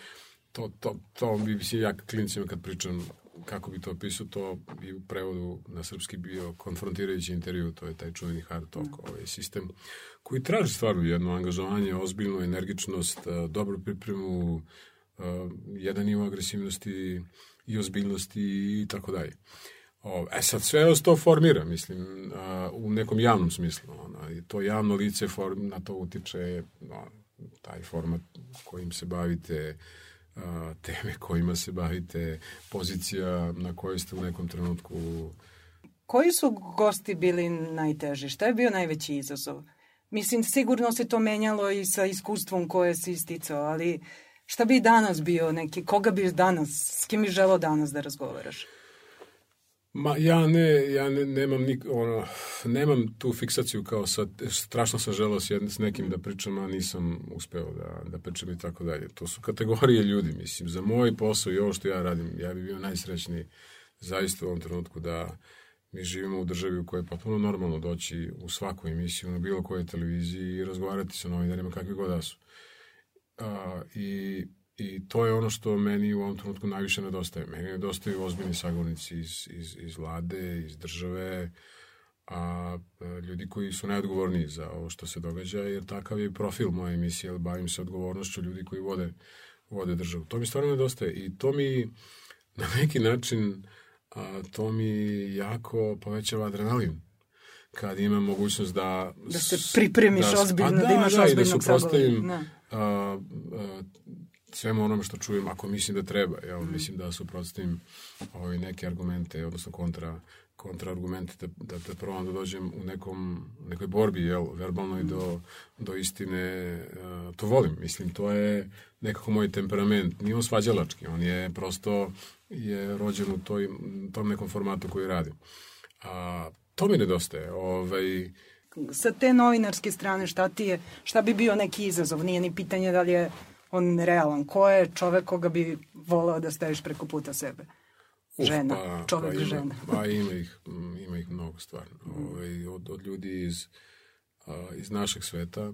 S3: to, to, to bi se ja klinicima kad pričam kako bi to opisao, to bi u prevodu na srpski bio konfrontirajući intervju, to je taj čuveni hard talk, da. ovaj sistem koji traži stvarno jedno angažovanje, ozbiljnu energičnost, dobru pripremu, jedan nivo agresivnosti, i ozbiljnosti i tako dalje. E sad, sve vas to formira, mislim, u nekom javnom smislu. Ona, I to javno lice form, na to utiče no, taj format kojim se bavite, teme kojima se bavite, pozicija na kojoj ste u nekom trenutku...
S1: Koji su gosti bili najteži? Šta je bio najveći izazov? Mislim, sigurno se to menjalo i sa iskustvom koje si isticao, ali Šta bi danas bio neki, koga bi danas, s kim bi želao danas da razgovaraš?
S3: Ma ja ne, ja ne, nemam, nik, ono, nemam tu fiksaciju kao sad, strašno sam želao s, s nekim da pričam, a nisam uspeo da, da pričam i tako dalje. To su kategorije ljudi, mislim, za moj posao i ovo što ja radim, ja bih bio najsrećniji zaista u ovom trenutku da mi živimo u državi u kojoj je potpuno normalno doći u svaku emisiju na bilo kojoj televiziji i razgovarati sa novinarima kakvi god da su. A, i, I to je ono što meni u ovom trenutku najviše nedostaje. Meni nedostaju ozbiljni sagovornici iz, iz, iz vlade, iz države, a ljudi koji su najodgovorniji za ovo što se događa, jer takav je profil moje emisije, jer bavim se odgovornošću ljudi koji vode, vode državu. To mi stvarno nedostaje i to mi na neki način a, to mi jako povećava adrenalin kad imam mogućnost da...
S1: Da se pripremiš da, ozbiljno, da, da imaš da, ozbiljnog
S3: da suprostavim da. A, a, svemu onome što čujem, ako mislim da treba. Ja mm. mislim da suprotstavim ovaj, neke argumente, odnosno kontra, kontra argumente, da, da, da probam da dođem u nekom, nekoj borbi, jel, verbalnoj mm. do, do istine. A, to volim, mislim, to je nekako moj temperament. Nije on svađalački, on je prosto je rođen u toj, tom nekom formatu koji radim. A, To mi nedostaje. Ovaj...
S1: Sa te novinarske strane šta ti je, šta bi bio neki izazov? Nije ni pitanje da li je on realan. Ko je čovek koga bi voleo da staviš preko puta sebe? Žena, Uf, pa, čovek,
S3: pa ima,
S1: žena.
S3: Pa ima ih, ima ih mnogo stvarno. Ovaj, od, od ljudi iz, a, iz našeg sveta,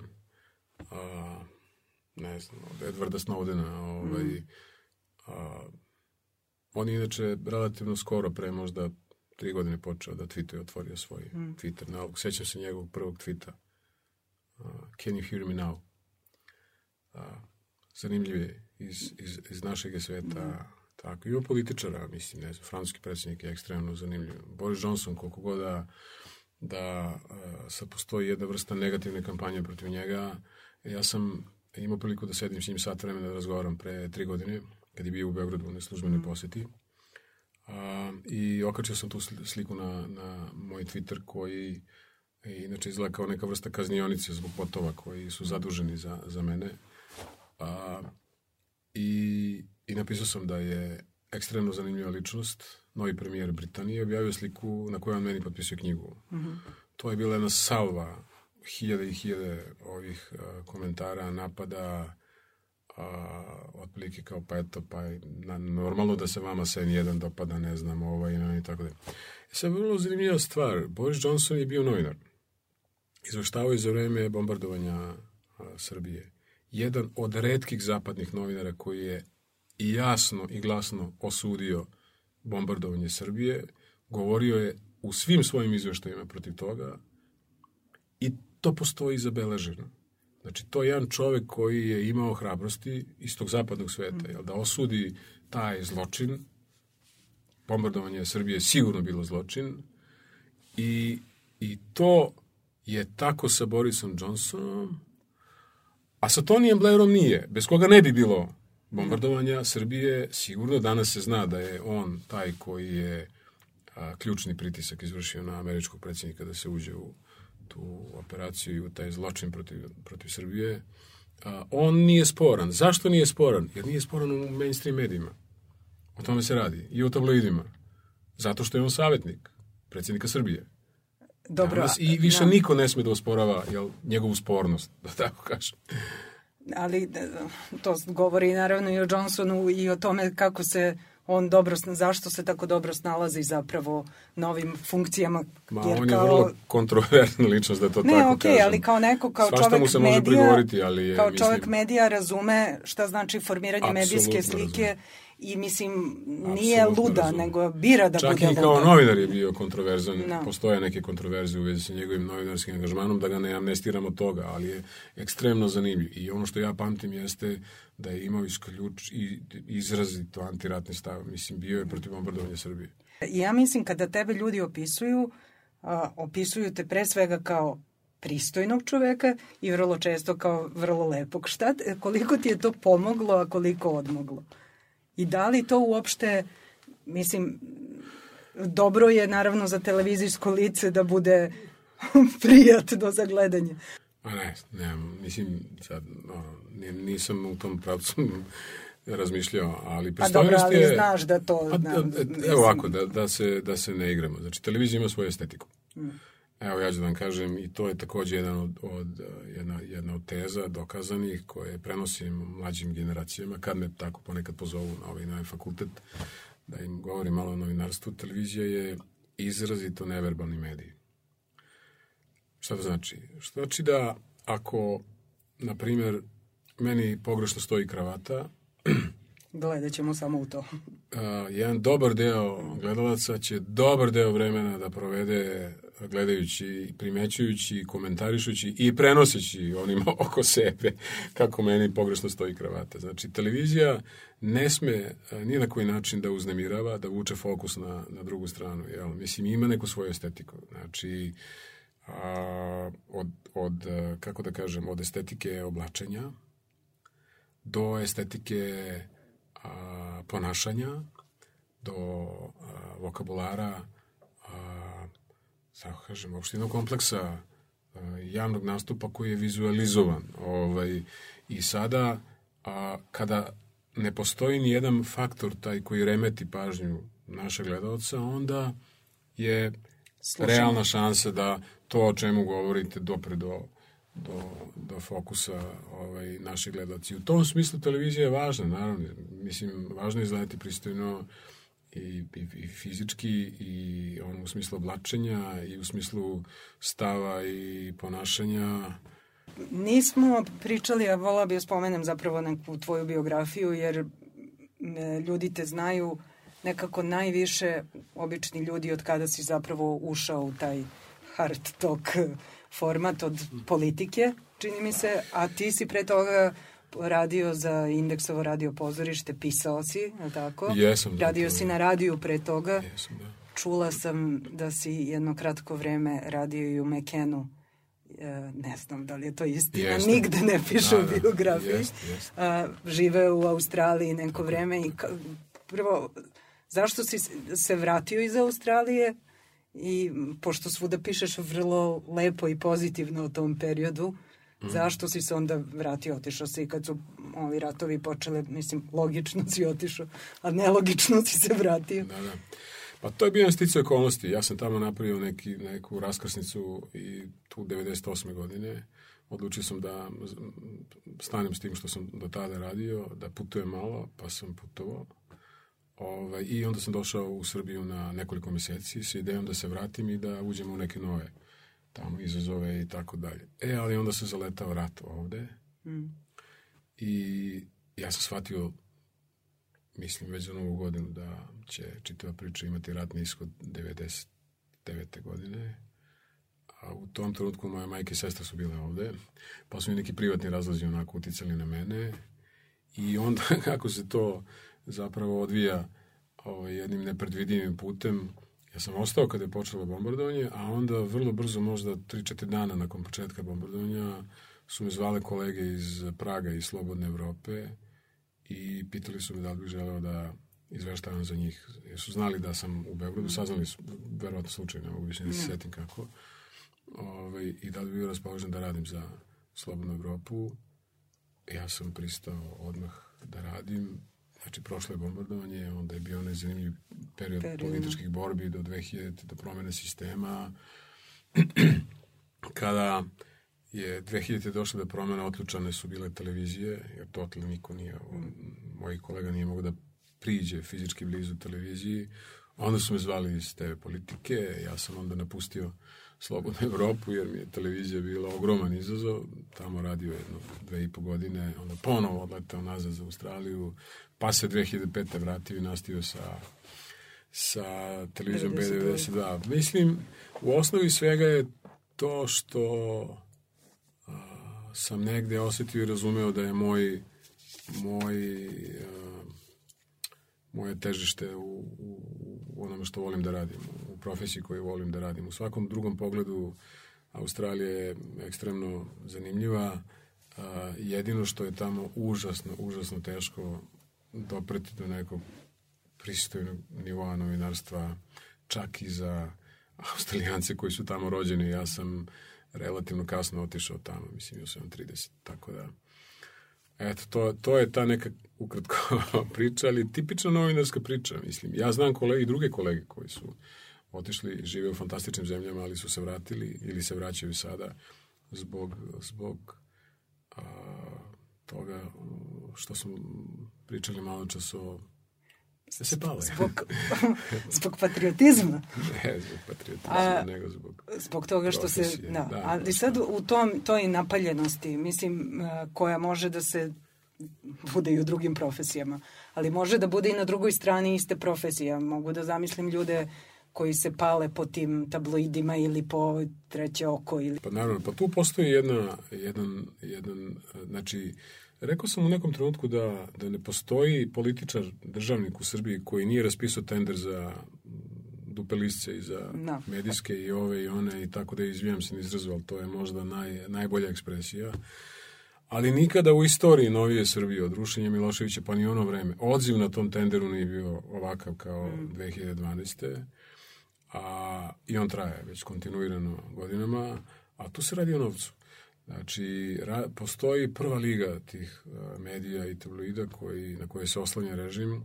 S3: a, ne znam, od Edwarda Snowdena, ovaj, a, on je inače relativno skoro, pre možda tri godine počeo da tweetuje, otvorio svoj Twitter nalog. Sećam se njegovog prvog tvita. Uh, can you hear me now? Uh, zanimljiv je iz, iz, iz našeg sveta. Tako, ima političara, mislim, ne znam, francuski predsjednik je ekstremno zanimljiv. Boris Johnson, koliko god da, da uh, sad postoji jedna vrsta negativne kampanje protiv njega, ja sam imao priliku da sedim s njim sat vremena da razgovaram pre tri godine, kad je bio u Beogradu u neslužbenoj poseti. A, I okačio sam tu sli- sliku na, na moj Twitter koji e, inače izgleda kao neka vrsta kaznionice zbog botova koji su zaduženi za, za mene. A, i, I napisao sam da je ekstremno zanimljiva ličnost, novi premijer Britanije, objavio sliku na kojoj on meni potpisuje knjigu. To je bila jedna salva, hiljade i hiljade ovih a, komentara, napada, a, otprilike kao pa eto, pa na, normalno da se vama sen jedan dopada, ne znam, ovaj, no, i tako da. I sad vrlo zanimljiva stvar, Boris Johnson je bio novinar. Izveštavao je za vreme bombardovanja a, Srbije. Jedan od redkih zapadnih novinara koji je jasno i glasno osudio bombardovanje Srbije, govorio je u svim svojim izveštajima protiv toga i to postoji zabeleženo. Znači, to je jedan čovek koji je imao hrabrosti iz tog zapadnog sveta, jel, da osudi taj zločin, bombardovanje Srbije je sigurno bilo zločin, i, i to je tako sa Borisom Johnsonom, a sa Tonijem Blairom nije, bez koga ne bi bilo bombardovanja Srbije, sigurno danas se zna da je on taj koji je a, ključni pritisak izvršio na američkog predsjednika da se uđe u tu operaciju i u taj zločin protiv, protiv Srbije, a, on nije sporan. Zašto nije sporan? Jer nije sporan u mainstream medijima. O tome se radi. I u tabloidima. Zato što je on savjetnik predsjednika Srbije.
S1: Dobro,
S3: Danas I više
S1: da.
S3: niko ne sme da osporava jel, njegovu spornost, da tako kažem.
S1: ali to govori naravno i o Johnsonu i o tome kako se on dobro, zašto se tako dobro snalazi zapravo na ovim funkcijama.
S3: Ma,
S1: jer
S3: on je
S1: kao-
S3: vrlo kontroverzna ličnost, da to
S1: Ne,
S3: tako
S1: okej,
S3: kažem.
S1: ali kao neko, kao
S3: Svašta
S1: čovek
S3: mu se može
S1: medija,
S3: prigovoriti, ali je,
S1: kao
S3: mislim,
S1: čovek medija razume šta znači formiranje medijske
S3: Apsolutno
S1: slike
S3: razume.
S1: I mislim nije
S3: Apsolutno
S1: luda,
S3: razume.
S1: nego bira da
S3: Čak
S1: bude
S3: i kao
S1: luda.
S3: novinar je bio kontroverzan.
S1: Da.
S3: Postoje neke kontroverze u vezi sa njegovim novinarskim angažmanom, da ga ne amnestiramo toga, ali je ekstremno zanimljiv. I ono što ja pamtim jeste da je imao isključ i izrazito antiratni stav. Mislim, bio je protiv bombardovanja Srbije.
S1: Ja mislim kada tebe ljudi opisuju, a, opisuju te pre svega kao pristojnog čoveka i vrlo često kao vrlo lepog. Šta, koliko ti je to pomoglo, a koliko odmoglo? I da li to uopšte, mislim, dobro je naravno za televizijsko lice da bude prijatno za gledanje.
S3: A ne, ne, mislim, sad, ni- nisam u tom pravcu razmišljao, ali
S1: Pa dobro,
S3: pristojnost
S1: ali
S3: je...
S1: znaš da to...
S3: Pa,
S1: da,
S3: da, evo ovako, da, da, se, da se ne igramo. Znači, televizija ima svoju estetiku.
S1: Mm.
S3: Evo, ja ću da vam kažem, i to je takođe jedan od, od, jedna, jedna od teza dokazanih koje prenosim mlađim generacijama, kad me tako ponekad pozovu na ovaj novi fakultet, da im govorim malo o novinarstvu. Televizija je izrazito neverbalni medij. Šta to znači? Što znači da ako, na primjer, meni pogrešno stoji kravata,
S1: Gledat ćemo samo u to.
S3: uh, jedan dobar deo gledalaca će dobar deo vremena da provede gledajući, primećujući, komentarišući i prenoseći onima oko sebe kako meni pogrešno stoji kravata. Znači, televizija ne sme a, ni na koji način da uznemirava, da vuče fokus na, na drugu stranu. Jel? Mislim, ima neku svoju estetiku. Znači, a, od, od, a, kako da kažem, od estetike oblačenja do estetike a, ponašanja, do a, vokabulara, a, tako kažem, opštinog kompleksa a, javnog nastupa koji je vizualizovan. Ovaj, I sada, a, kada ne postoji ni jedan faktor taj koji remeti pažnju našeg gledalca, onda je
S1: Slušamo.
S3: realna šansa da to o čemu govorite dopre do, do, do fokusa ovaj, naših gledalci. U tom smislu televizija je važna, naravno. Mislim, važno je izgledati pristojno i, i, i fizički i on u smislu oblačenja i u smislu stava i ponašanja
S1: Nismo pričali, a volala bi da spomenem zapravo neku tvoju biografiju, jer ljudi te znaju nekako najviše, obični ljudi, od kada si zapravo ušao u taj hard talk format od politike, čini mi se, a ti si pre toga radio za Indeksovo radio pozorište, pisao si, je tako?
S3: Jesam, da,
S1: Radio
S3: to
S1: si na radiju pre toga.
S3: Jesam, da.
S1: Čula sam da si jedno kratko vreme radio i u Mekenu. E, ne znam da li je to istina,
S3: Jeste.
S1: nigde ne piše
S3: Da,
S1: u
S3: da,
S1: biografiji.
S3: jeste, jeste.
S1: A, žive u Australiji neko vreme i ka, prvo, zašto si se vratio iz Australije i pošto svuda pišeš vrlo lepo i pozitivno o tom periodu,
S3: Mm.
S1: zašto si se onda vratio, otišao si kad su ovi ratovi počele, mislim, logično si otišao, a nelogično si se vratio.
S3: Da, da. Pa to je bio jedan sticaj okolnosti. Ja sam tamo napravio neki, neku raskrsnicu i tu 98. godine odlučio sam da stanem s tim što sam do tada radio, da putujem malo, pa sam putovao. Ovaj, I onda sam došao u Srbiju na nekoliko meseci s idejom da se vratim i da uđem u neke nove tamo izazove i tako dalje. E, ali onda se zaletao rat ovde
S1: Mm.
S3: i ja sam shvatio mislim već za novu godinu da će čitava priča imati ratni ishod 99. godine a u tom trenutku moja majka i sestra su bile ovde pa su mi neki privatni razlozi onako uticali na mene i onda kako se to zapravo odvija ovaj, jednim nepredvidivim putem ja sam ostao kada je počelo bombardovanje a onda vrlo brzo možda 3-4 dana nakon početka bombardovanja su me zvale kolege iz Praga i Slobodne Evrope i pitali su me da li bih želeo da izveštavam za njih. Jer su znali da sam u Beogradu, saznali su, verovatno slučajno, ne mogu više da se setim kako. Ove, I da li bi bio raspoložen da radim za Slobodnu Evropu. Ja sam pristao odmah da radim. Znači, prošlo je bombardovanje, onda je bio onaj zanimljiv period,
S1: Period.
S3: političkih borbi do 2000, do promene sistema. Kada je 2000 došlo do promene, otključane su bile televizije, jer totalno niko nije, on, moj kolega nije mogao da priđe fizički blizu televiziji. Onda su me zvali iz TV politike, ja sam onda napustio Slobodnu Evropu, jer mi je televizija bila ogroman izazov, tamo radio jedno dve i po godine, onda ponovo odletao nazad za Australiju, pa se 2005. vratio i nastavio sa sa televizijom
S1: 92.
S3: B92. Mislim, u osnovi svega je to što a, sam negde osetio i razumeo da je moj moj a, moje težište u, u, u onome što volim da radim, u profesiji koju volim da radim. U svakom drugom pogledu Australija je ekstremno zanimljiva. A, jedino što je tamo užasno, užasno teško dopreti do nekog pristojnog nivoa novinarstva, čak i za australijance koji su tamo rođeni. Ja sam relativno kasno otišao tamo, mislim, imao sam 30, tako da... Eto, to, to je ta neka ukratko priča, ali tipična novinarska priča, mislim. Ja znam kolege i druge kolege koji su otišli, žive u fantastičnim zemljama, ali su se vratili ili se vraćaju sada zbog, zbog a, toga što smo pričali malo čas o se pale.
S1: Zbog, zbog patriotizma.
S3: ne zbog patriotizma,
S1: A-
S3: nego zbog...
S1: Zbog toga što se,
S3: Profesije,
S1: da,
S3: da,
S1: ali
S3: baš
S1: sad
S3: da.
S1: u tom, toj napaljenosti, mislim, koja može da se bude i u drugim profesijama, ali može da bude i na drugoj strani iste profesije. Mogu da zamislim ljude koji se pale po tim tabloidima ili po treće oko ili
S3: Pa naravno, pa tu postoji jedna, jedan, jedan, znači, rekao sam u nekom trenutku da, da ne postoji političar, državnik u Srbiji koji nije raspisao tender za dupe lisce i za
S1: Da.
S3: medijske i ove i one i tako da izvijam se na izrazu, ali to je možda naj, najbolja ekspresija. Ali nikada u istoriji novije Srbije od rušenja Miloševića, pa ni ono vreme, odziv na tom tenderu nije bio ovakav kao 2012. A, I on traje već kontinuirano godinama, a tu se radi o novcu. Znači, ra, postoji prva liga tih medija i tabloida koji, na koje se oslanja režim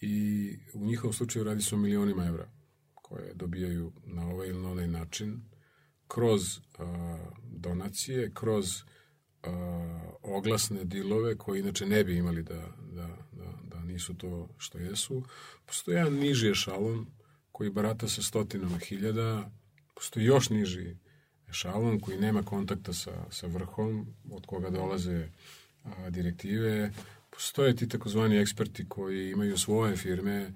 S3: i u njihovom slučaju radi se o milionima evra koje dobijaju na ovaj ili na onaj način kroz a, donacije, kroz a, oglasne dilove koje inače ne bi imali da, da, da, da nisu to što jesu. Postoji jedan niži ešalon koji barata sa stotinama hiljada, postoji još niži ešalon koji nema kontakta sa, sa vrhom, od koga dolaze a, direktive. Postoje ti takozvani eksperti koji imaju svoje firme,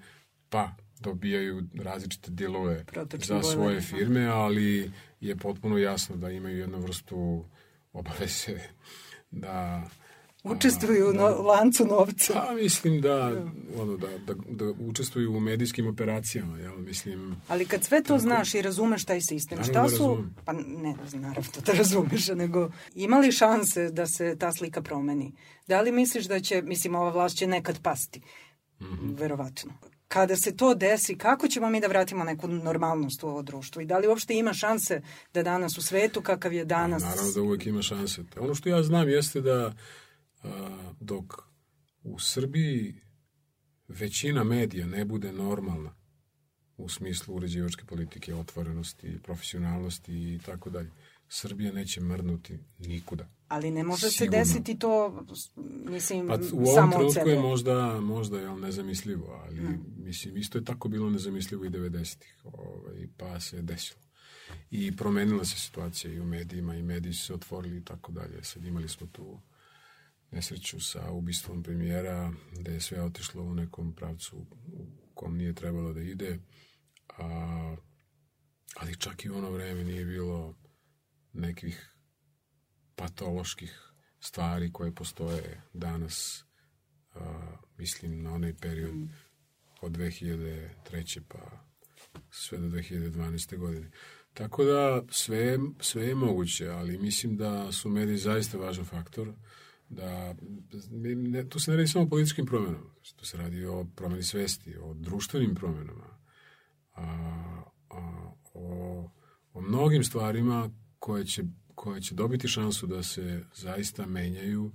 S3: pa dobijaju različite dilove
S1: Protočni
S3: za svoje
S1: da.
S3: firme, ali je potpuno jasno da imaju jednu vrstu obaveze da
S1: Učestvuju u no, lancu novca.
S3: Pa mislim da, ono, da, da, da učestvuju u medijskim operacijama, jel? Mislim,
S1: Ali kad sve to znaš i razumeš taj sistem,
S3: Naravno
S1: šta
S3: da
S1: su,
S3: razumem.
S1: pa ne, naravno da razumeš, nego ima li šanse da se ta slika promeni? Da li misliš da će, mislim, ova vlast će nekad pasti?
S3: Mhm.
S1: Verovatno. Kada se to desi, kako ćemo mi da vratimo neku normalnost u ovo društvo? I da li uopšte ima šanse da danas u svetu, kakav je danas...
S3: Naravno da uvek ima šanse. Ono što ja znam jeste da dok u Srbiji većina medija ne bude normalna u smislu uređivačke politike, otvorenosti, profesionalnosti i tako dalje, Srbija neće mrnuti nikuda.
S1: Ali ne može
S3: Sigurno.
S1: se desiti to, mislim,
S3: Pa u ovom
S1: samo od
S3: trenutku
S1: sebe.
S3: je možda, možda je nezamislivo, ali mislim, isto je tako bilo nezamislivo i 90-ih, ovaj, pa se desilo. I promenila se situacija i u medijima i mediji su se otvorili i tako dalje. Sad imali smo tu nesreću sa ubistvom premijera, gde je sve otišlo u nekom pravcu u kom nije trebalo da ide, a, ali čak i u ono vreme nije bilo nekih patoloških stvari koje postoje danas, a, mislim na onaj period od 2003. pa sve do 2012. godine. Tako da sve, sve je moguće, ali mislim da su mediji zaista važan faktor, da ne, tu se ne radi samo o političkim promenama, tu se radi o promeni svesti, o društvenim promenama, a, a, o, o mnogim stvarima koje će, koje će dobiti šansu da se zaista menjaju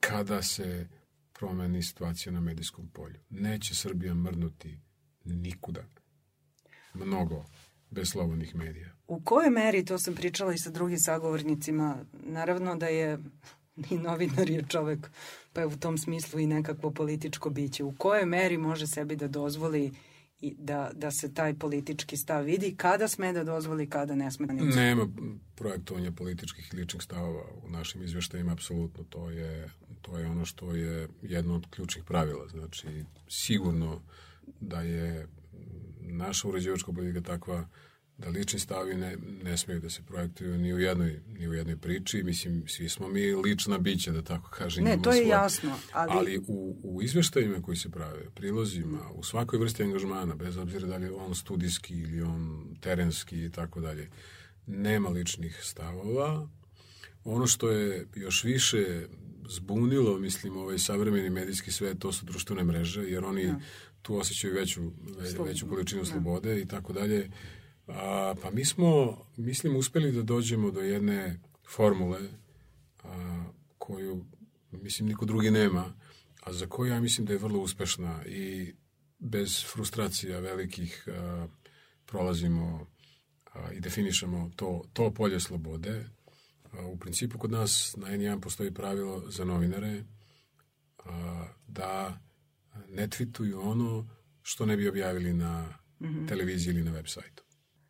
S3: kada se promeni situacija na medijskom polju. Neće Srbija mrnuti nikuda. Mnogo bez slobodnih medija.
S1: U kojoj meri, to sam pričala i sa drugim sagovornicima, naravno da je i novinar je čovek, pa je u tom smislu i nekakvo političko biće. U kojoj meri može sebi da dozvoli i da, da se taj politički stav vidi, kada sme da dozvoli, kada ne sme da ne
S3: Nema projektovanja političkih i ličnih stavova u našim izveštajima, apsolutno. To je, to je ono što je jedno od ključnih pravila. Znači, sigurno da je naša uređivačka politika takva da lični stavi ne, ne smeju da se projektuju ni u jednoj, ni u jednoj priči. Mislim, svi smo mi lična bića, da tako kažem.
S1: Ne, to je
S3: svoje-
S1: jasno, ali-
S3: ali u, u izveštajima koji se prave, prilozima, u svakoj vrsti angažmana, bez obzira da li je on studijski ili on terenski i tako dalje, nema ličnih stavova. Ono što je još više zbunilo, mislim, ovaj savremeni medijski svet, to su društvene mreže, jer oni tu osjećaju veću, ve, veću količinu slobode i tako dalje. A, pa mi smo, mislim, uspeli da dođemo do jedne formule a, koju, mislim, niko drugi nema, a za koju ja mislim da je vrlo uspešna i bez frustracija velikih a, prolazimo a, i definišemo to, to polje slobode. A, u principu kod nas na N1 postoji pravilo za novinare a, da ne twituju ono što ne bi objavili na televiziji ili na web sajtu.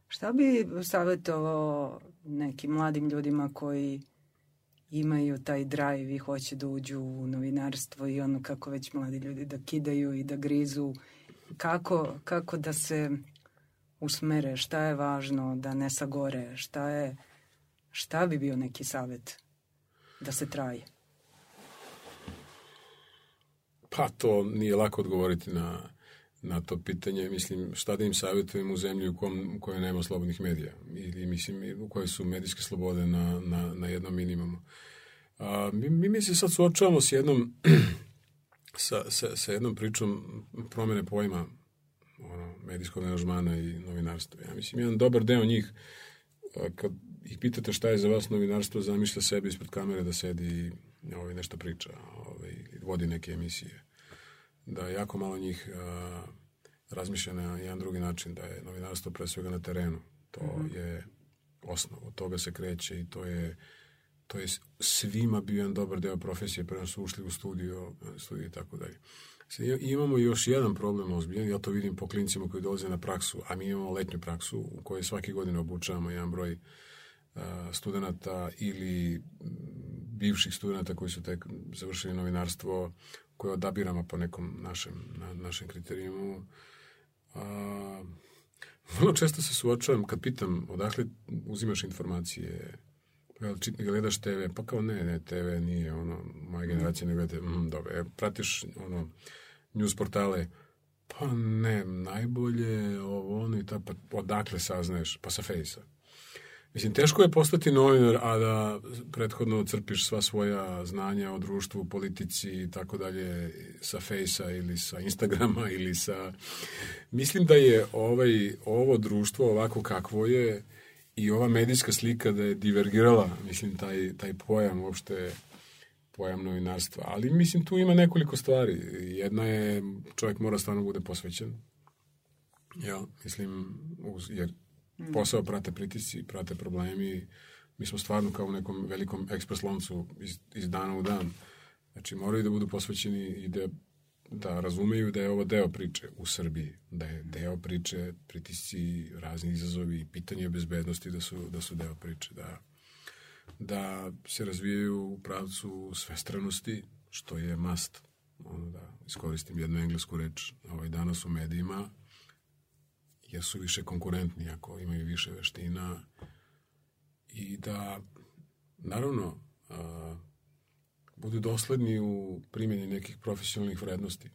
S1: Šta bi savjetovao nekim mladim ljudima koji imaju taj drive i hoće da uđu u novinarstvo i ono kako već mladi ljudi da kidaju i da grizu, kako, kako da se usmere, šta je važno da ne sagore, šta je, šta bi bio neki savjet da se traje?
S3: Pa to nije lako odgovoriti na, na to pitanje. Mislim, šta da im savjetujem u zemlji u, kom, u kojoj nema slobodnih medija ili mislim u kojoj su medijske slobode na, na, na jednom minimumu. A, mi, mi, mi se sad suočavamo s jednom sa, sa, sa jednom pričom promene pojma ono, medijskog aranžmana i novinarstva. Ja mislim, jedan dobar deo njih kad ih pitate šta je za vas novinarstvo, zamišlja sebe ispred kamere da sedi i ovaj, nešto priča, ovaj, vodi neke emisije. Da jako malo njih a, razmišlja na jedan drugi način, da je novinarstvo pre svega na terenu. To mm -hmm. je osnov, od toga se kreće i to je to je svima bio jedan dobar deo profesije, prema su ušli u studio, studio i tako dalje. Imamo još jedan problem ozbiljan, ja to vidim po klincima koji dolaze na praksu, a mi imamo letnju praksu u kojoj svake godine obučavamo jedan broj a, studenta ili bivših studenta koji su tek završili novinarstvo koje odabiramo po nekom našem, na, našem kriterijumu. A, vrlo često se suočavam kad pitam odakle uzimaš informacije Jel, čit, gledaš TV, pa kao ne, ne, TV nije ono, moja generacija ne gleda, mm, dobro, e, pratiš ono, news portale, pa ne, najbolje ovo, ono i ta, pa odakle saznaješ, pa sa fejsa. Mislim, teško je postati novinar, a da prethodno crpiš sva svoja znanja o društvu, politici i tako dalje sa fejsa ili sa Instagrama ili sa... Mislim da je ovaj, ovo društvo ovako kakvo je, i ova medijska slika da je divergirala, mislim, taj, taj pojam uopšte pojam novinarstva. Ali mislim, tu ima nekoliko stvari. Jedna je, čovjek mora stvarno bude posvećen. Ja, mislim, uz, jer posao prate pritisci, prate problemi. Mi smo stvarno kao u nekom velikom ekspres loncu iz, iz dana u dan. Znači, moraju da budu posvećeni i da da razumeju da je ovo deo priče u Srbiji, da je deo priče, pritisci, razni izazovi, pitanje bezbednosti da su, da su deo priče, da, da se razvijaju u pravcu svestranosti, što je must, ono da iskoristim jednu englesku reč ovaj danas u medijima, jer su više konkurentni ako imaju više veština i da naravno a, budu dosledni u primjeni nekih profesionalnih vrednosti.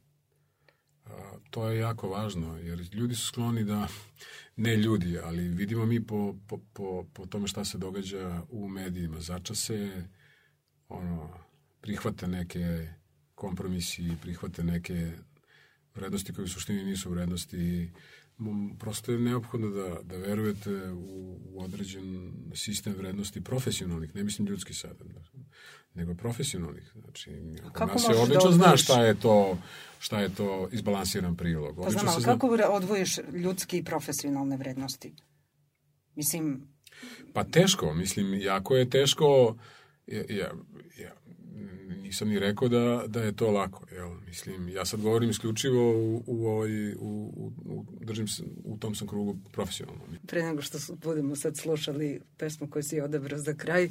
S3: A, to je jako važno, jer ljudi su skloni da, ne ljudi, ali vidimo mi po, po, po, po tome šta se događa u medijima. Zača se ono, prihvate neke kompromisi, prihvate neke vrednosti koje u suštini nisu vrednosti prosto je neophodno da, da verujete u, u određen sistem vrednosti profesionalnih, ne mislim ljudski sad, nego profesionalnih. Znači,
S1: kako
S3: nas
S1: da
S3: odlično
S1: odvojiš-
S3: zna šta je to šta je to izbalansiran prilog.
S1: Pa znam, ali
S3: zna-
S1: kako odvojiš ljudske i profesionalne vrednosti? Mislim,
S3: Pa teško, mislim, jako je teško, ja, ja, ja nisam ni rekao da, da je to lako, jel? Mislim, ja sad govorim isključivo u, u, ovoj, u, u, držim se, u tom sam krugu profesionalno.
S1: pre nego što budemo sad slušali pesmu koju si odabrao za kraj,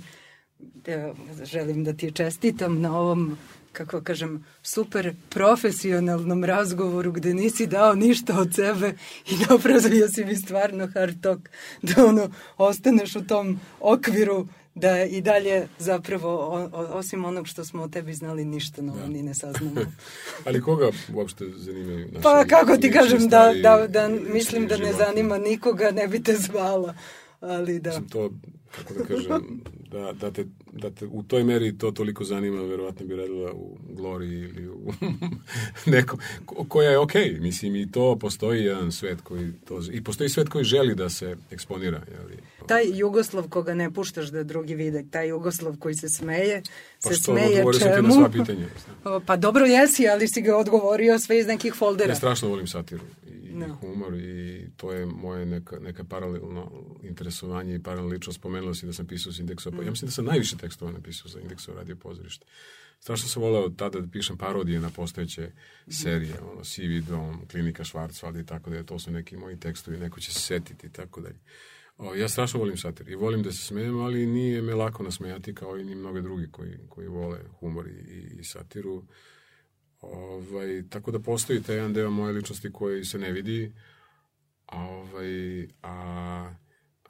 S1: ja želim da ti čestitam na ovom, kako kažem, super profesionalnom razgovoru gde nisi dao ništa od sebe i napravio si mi stvarno hard talk, da ono, ostaneš u tom okviru da i dalje zapravo, o, o, osim onog što smo o tebi znali, ništa novo
S3: Da.
S1: ni ne saznamo.
S3: Ali koga uopšte zanimaju naše
S1: Pa kako ti kažem, da, da, da mislim da ne zanima nikoga, ne bi te zvala. Ali da.
S3: Mislim, to, kako da kažem, da, da, te, da te u toj meri to toliko zanima, verovatno bi radila u Glori ili u nekom, ko- koja je okej, mislim, i to postoji jedan svet koji to, i postoji svet koji želi da se eksponira, jeli?
S1: Taj Jugoslav koga ne puštaš da drugi vide, taj Jugoslav koji se smeje,
S3: Pa
S1: se
S3: što,
S1: smeje čemu?
S3: na sva pitanja.
S1: Pa dobro jesi, ali si ga odgovorio sve iz nekih foldera.
S3: Ja strašno volim satiru i,
S1: Da.
S3: i humor i to je moje neka, neka paralelno interesovanje i paralelna ličnost. Spomenula si da sam pisao za indeksa. Ja mislim da sam najviše tekstova napisao za indeksa radio pozorište. Strašno sam voleo tada da pišem parodije na postojeće serije, ono, Sivi dom, Klinika Švarcvald i tako da je, to su neki moji tekstovi, neko će se setiti i tako dalje. O, ja strašno volim satir i volim da se smijem, ali nije me lako nasmejati kao i ni mnoge drugi koji, koji vole humor i, i, i satiru. Ovaj, tako da postoji taj jedan deo moje ličnosti koji se ne vidi, a, ovaj, a,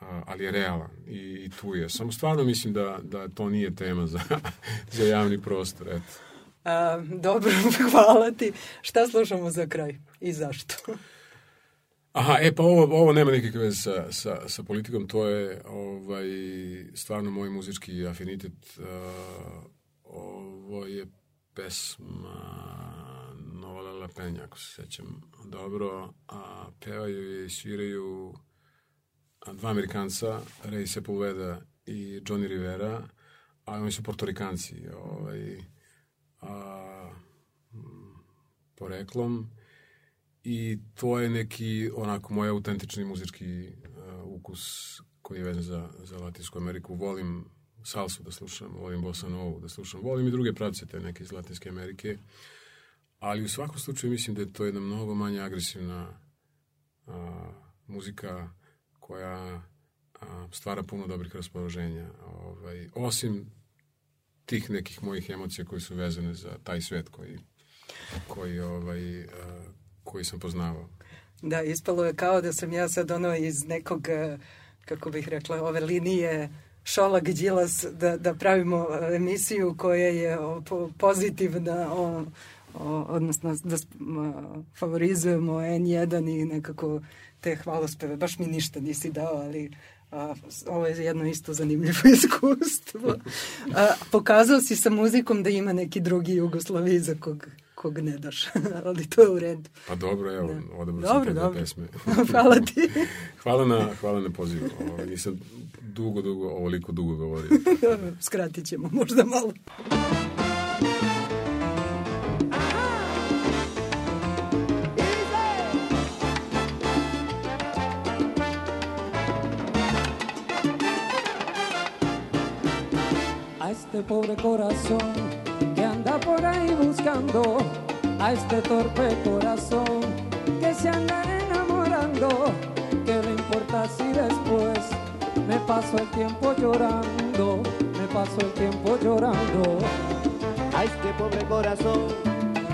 S3: a, ali je realan i, i tu je. Samo stvarno mislim da, da to nije tema za, za javni prostor. Eto.
S1: A, dobro, hvala ti. Šta slušamo za kraj i zašto?
S3: Aha, e pa ovo, ovo nema nikakve veze sa, sa, sa politikom, to je ovaj, stvarno moj muzički afinitet. Uh, ovo je pesma Nova Lela Penja, ako se sećam dobro, a pevaju i sviraju a, dva Amerikanca, Ray Sepulveda i Johnny Rivera, a oni su portorikanci, ovaj, a, m, poreklom i to je neki onako moj autentični muzički uh, ukus koji je vezan za, za Latinsku Ameriku. Volim salsu da slušam, volim bossa novu da slušam, volim i druge pravce te neke iz Latinske Amerike, ali u svakom slučaju mislim da je to jedna mnogo manje agresivna a, muzika koja a, stvara puno dobrih raspoloženja. Ovaj, osim tih nekih mojih emocija koje su vezane za taj svet koji, koji, ovaj, a, koji sam poznavao.
S1: Da, ispalo je kao da sam ja sad ono iz nekog, kako bih rekla, ove linije Šolak Đilas da, da pravimo eh, emisiju koja je pozitivna, o, o, odnosno da favorizujemo N1 i nekako te hvalospeve. Baš mi ništa nisi dao, ali a, ovo je jedno isto zanimljivo iskustvo. A, pokazao si sa muzikom da ima neki drugi Jugoslavi za kog, kog ne daš, ali to je u redu.
S3: Pa dobro, evo,
S1: Da.
S3: odabrao sam te
S1: dobro.
S3: pesme.
S1: Hvala ti.
S3: hvala na, hvala na pozivu. Ovo, nisam dugo, dugo, ovoliko dugo govorio.
S1: Dobro, skratit ćemo možda malo.
S4: a este pobre corazón anda por ahí buscando, a este torpe corazón que se anda enamorando, ¿qué le importa si después me paso el tiempo llorando, me paso el tiempo llorando?
S5: a este pobre corazón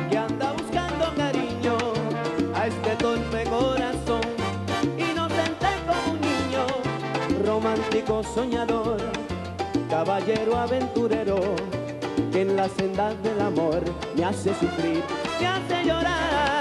S5: que anda buscando cariño, a este torpe corazón, inocente como un niño, romántico soñador, caballero aventurero, que en la senda del amor me hace sufrir, me hace llorar.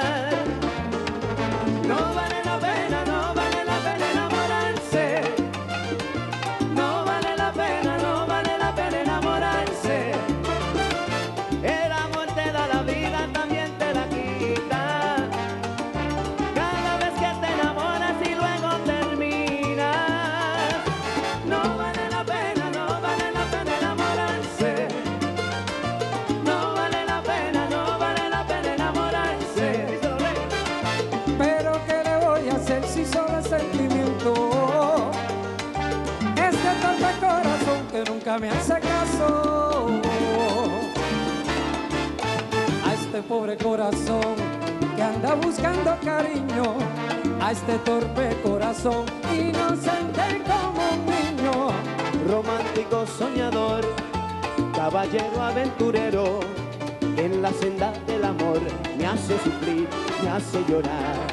S4: Me hace caso. A este pobre corazón que anda buscando cariño. A este torpe corazón inocente como un niño.
S5: romántico soñador, caballero aventurero, en la senda del amor me hace sufrir, me hace llorar.